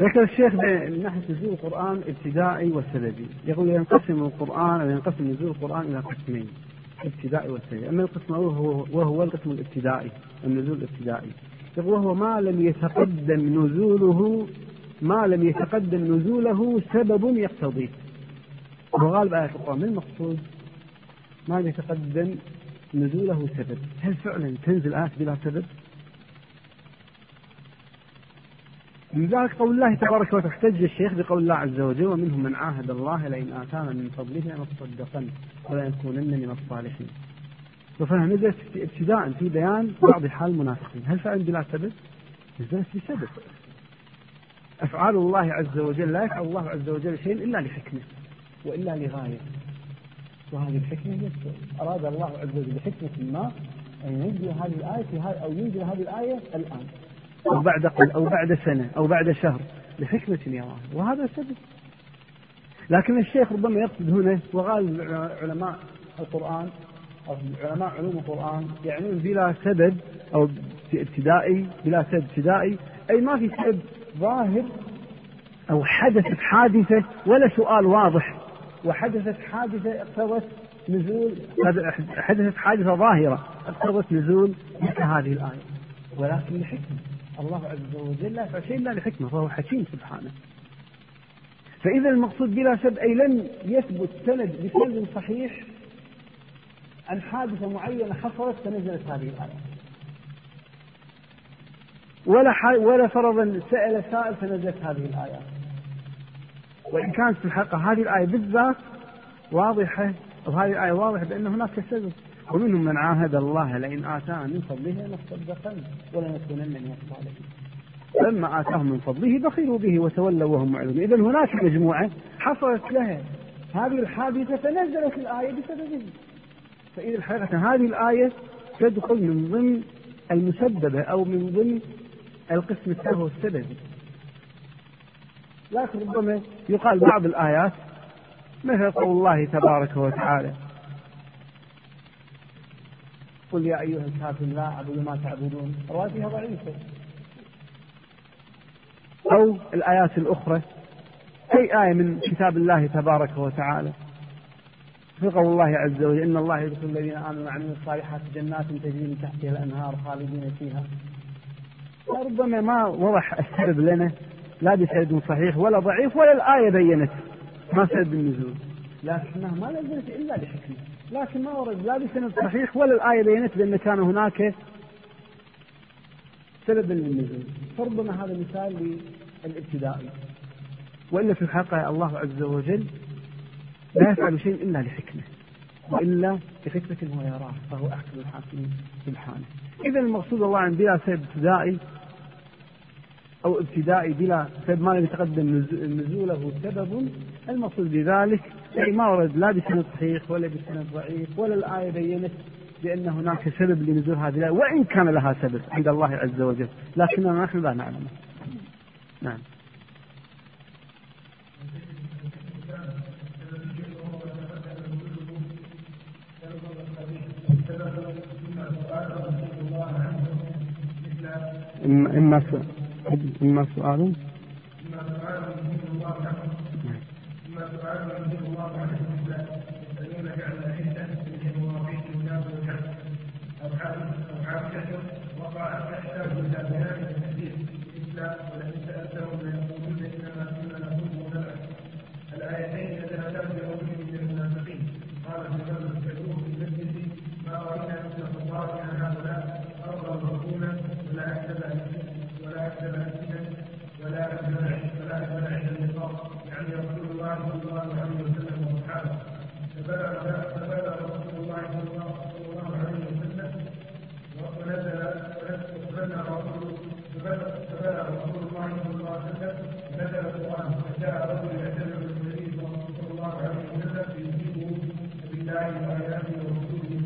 ذكر الشيخ من ناحية نزول القرآن ابتدائي وسببي يقول ينقسم القرآن أو ينقسم نزول القرآن إلى قسمين ابتدائي وسببي أما القسم الأول هو وهو القسم الابتدائي النزول الابتدائي. يقول وهو ما لم يتقدم نزوله ما لم يتقدم نزوله سبب يقتضيه. وغالب آيات القرآن. ما المقصود؟ ما لم يتقدم نزوله سبب. هل فعلا تنزل آيات بلا سبب؟ من ذلك قول الله تبارك وتعالى احتج الشيخ بقول الله عز وجل ومنهم من عاهد الله لئن آتانا من فضله لنصدقن وليكونن من الصالحين. وفهم نزلت ابتداء في بيان بعض حال المنافقين، هل فعل بلا سبب؟ نزلت بسبب. أفعال الله عز وجل لا يفعل الله عز وجل شيء إلا لحكمة وإلا لغاية. وهذه الحكمة هي أراد الله عز وجل بحكمة ما أن ينزل هذه الآية في أو ينزل هذه الآية الآن. أو بعد قل أو بعد سنة أو بعد شهر. لحكمة يراه وهذا سبب. لكن الشيخ ربما يقصد هنا وغالب علماء القرآن أو علماء علوم القرآن يعنون بلا سبب أو ابتدائي بلا سبب ابتدائي. أي ما في سبب ظاهر أو حدثت حادثة ولا سؤال واضح. وحدثت حادثة اقتضت نزول حدثت حادثة ظاهرة اقتضت نزول مثل هذه الآية. ولكن لحكمة. الله عز وجل لا شيء الا لحكمة فهو حكيم سبحانه. فإذا المقصود بلا سبب أي لم يثبت سند بسند صحيح عن حادثه معينة حصلت فنزلت هذه الآية. ولا ولا فرضا سأل سائل فنزلت هذه الايات. وإن كانت في الحقيقة هذه الآية بالذات واضحة وهذه الآية واضحة بأن هناك سبب ومنهم من عاهد الله لئن آتانا من فضله لنصدقن ولنكونن من الصالحين. لما آتاهم من فضله بخلوا به وتولوا وهم معرضون. إذا هناك مجموعة حصلت لها. هذه الحادثة فنزلت الآية بسببه. فإذا الحقيقة هذه الآية تدخل من ضمن المسببة أو من ضمن القسم الثاني السببي لكن ربما يقال بعض الآيات مثل قول الله تبارك وتعالى قل يا أيها الكافرون لا أعبد ما تعبدون. رواتها ضعيفة. أو الآيات الأخرى أي آية من كتاب الله تبارك وتعالى. في قول الله عز وجل إن الله يدخل الذين آمنوا وعملوا الصالحات جنات تجري من تحتها الأنهار خالدين فيها. ربما ما وضح السبب لنا لا بسبب صحيح ولا ضعيف ولا الآية بينت. ما سبب النزول. لكنها ما نزلت إلا لحكمة لكن ما ورد لا بسند صحيح ولا الآية بينت بأن كان هناك سبب للنزول فربما هذا مثال للابتدائي وإلا في الحقيقة الله عز وجل لا يفعل شيء إلا لحكمة وإلا لحكمة هو يراه فهو أحكم الحاكمين سبحانه. إذا المقصود الله عن بلا سبب ابتدائي أو ابتدائي بلا سبب ما يتقدم نزوله سبب. المقصود بذلك أي ما ورد لا بسند صحيح ولا بسند ضعيف ولا الآية بينت بأن هناك سبب لنزول هذه الآية وإن كان لها سبب عند الله عز وجل. لكننا نحن لا نعلمه نعم. إما إما إما سؤال سؤال ينزل الله عن النساء يسألونك عن العدة في مواقيت الناس والكعب أو حادثة وقعت تحتاج إلى الحديث الإسلام ولئن سألتهم ليقولون إنما كنا نقول ونلعب الآيتين نزلتا برجل من المنافقين قال الإمام الكثير في المسجد ما رأينا مثل خطابنا هؤلاء أرضى رسولا ولا أكتب ولا أكتب ألسنا ولا أكتب ولا أكتب عند النقاط يعني رسول الله صلى الله عليه وسلم واصحابه فبلغ فبلغ رسول الله صلى الله عليه وسلم ونزل فبلغ رسول فبلغ رسول الله صلى الله عليه وسلم نزل القران فجاء رجل يعتذر النبي صلى الله عليه وسلم فيجيبه بالله واياته ورسوله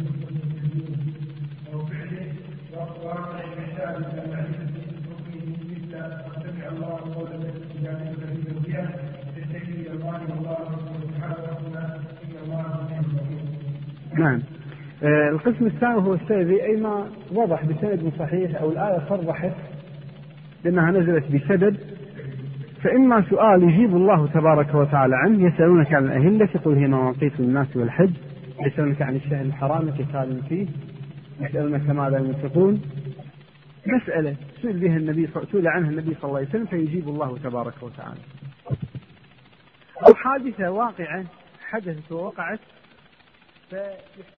وفعله واقوام يحتاج إلى معرفه حكمه مثل ان سمع الله قول التي تجادلك في زوجها تتكي إلى الله والله سبحانه ان الله سميع بصير. نعم آه، القسم الثاني هو السببي أي ما وضح بسند صحيح أو الآية صرحت بأنها نزلت بسبب فإما سؤال يجيب الله تبارك وتعالى عنه يسألونك عن الأهلة قل هي مواقيت للناس والحج يسألونك عن الشهر الحرام قتال فيه يسألونك ماذا ينفقون. مسألة سئل بها النبي سئل عنها النبي صلى الله عليه وسلم فيجيب الله تبارك وتعالى. أو حادثة واقعة حدثت ووقعت ف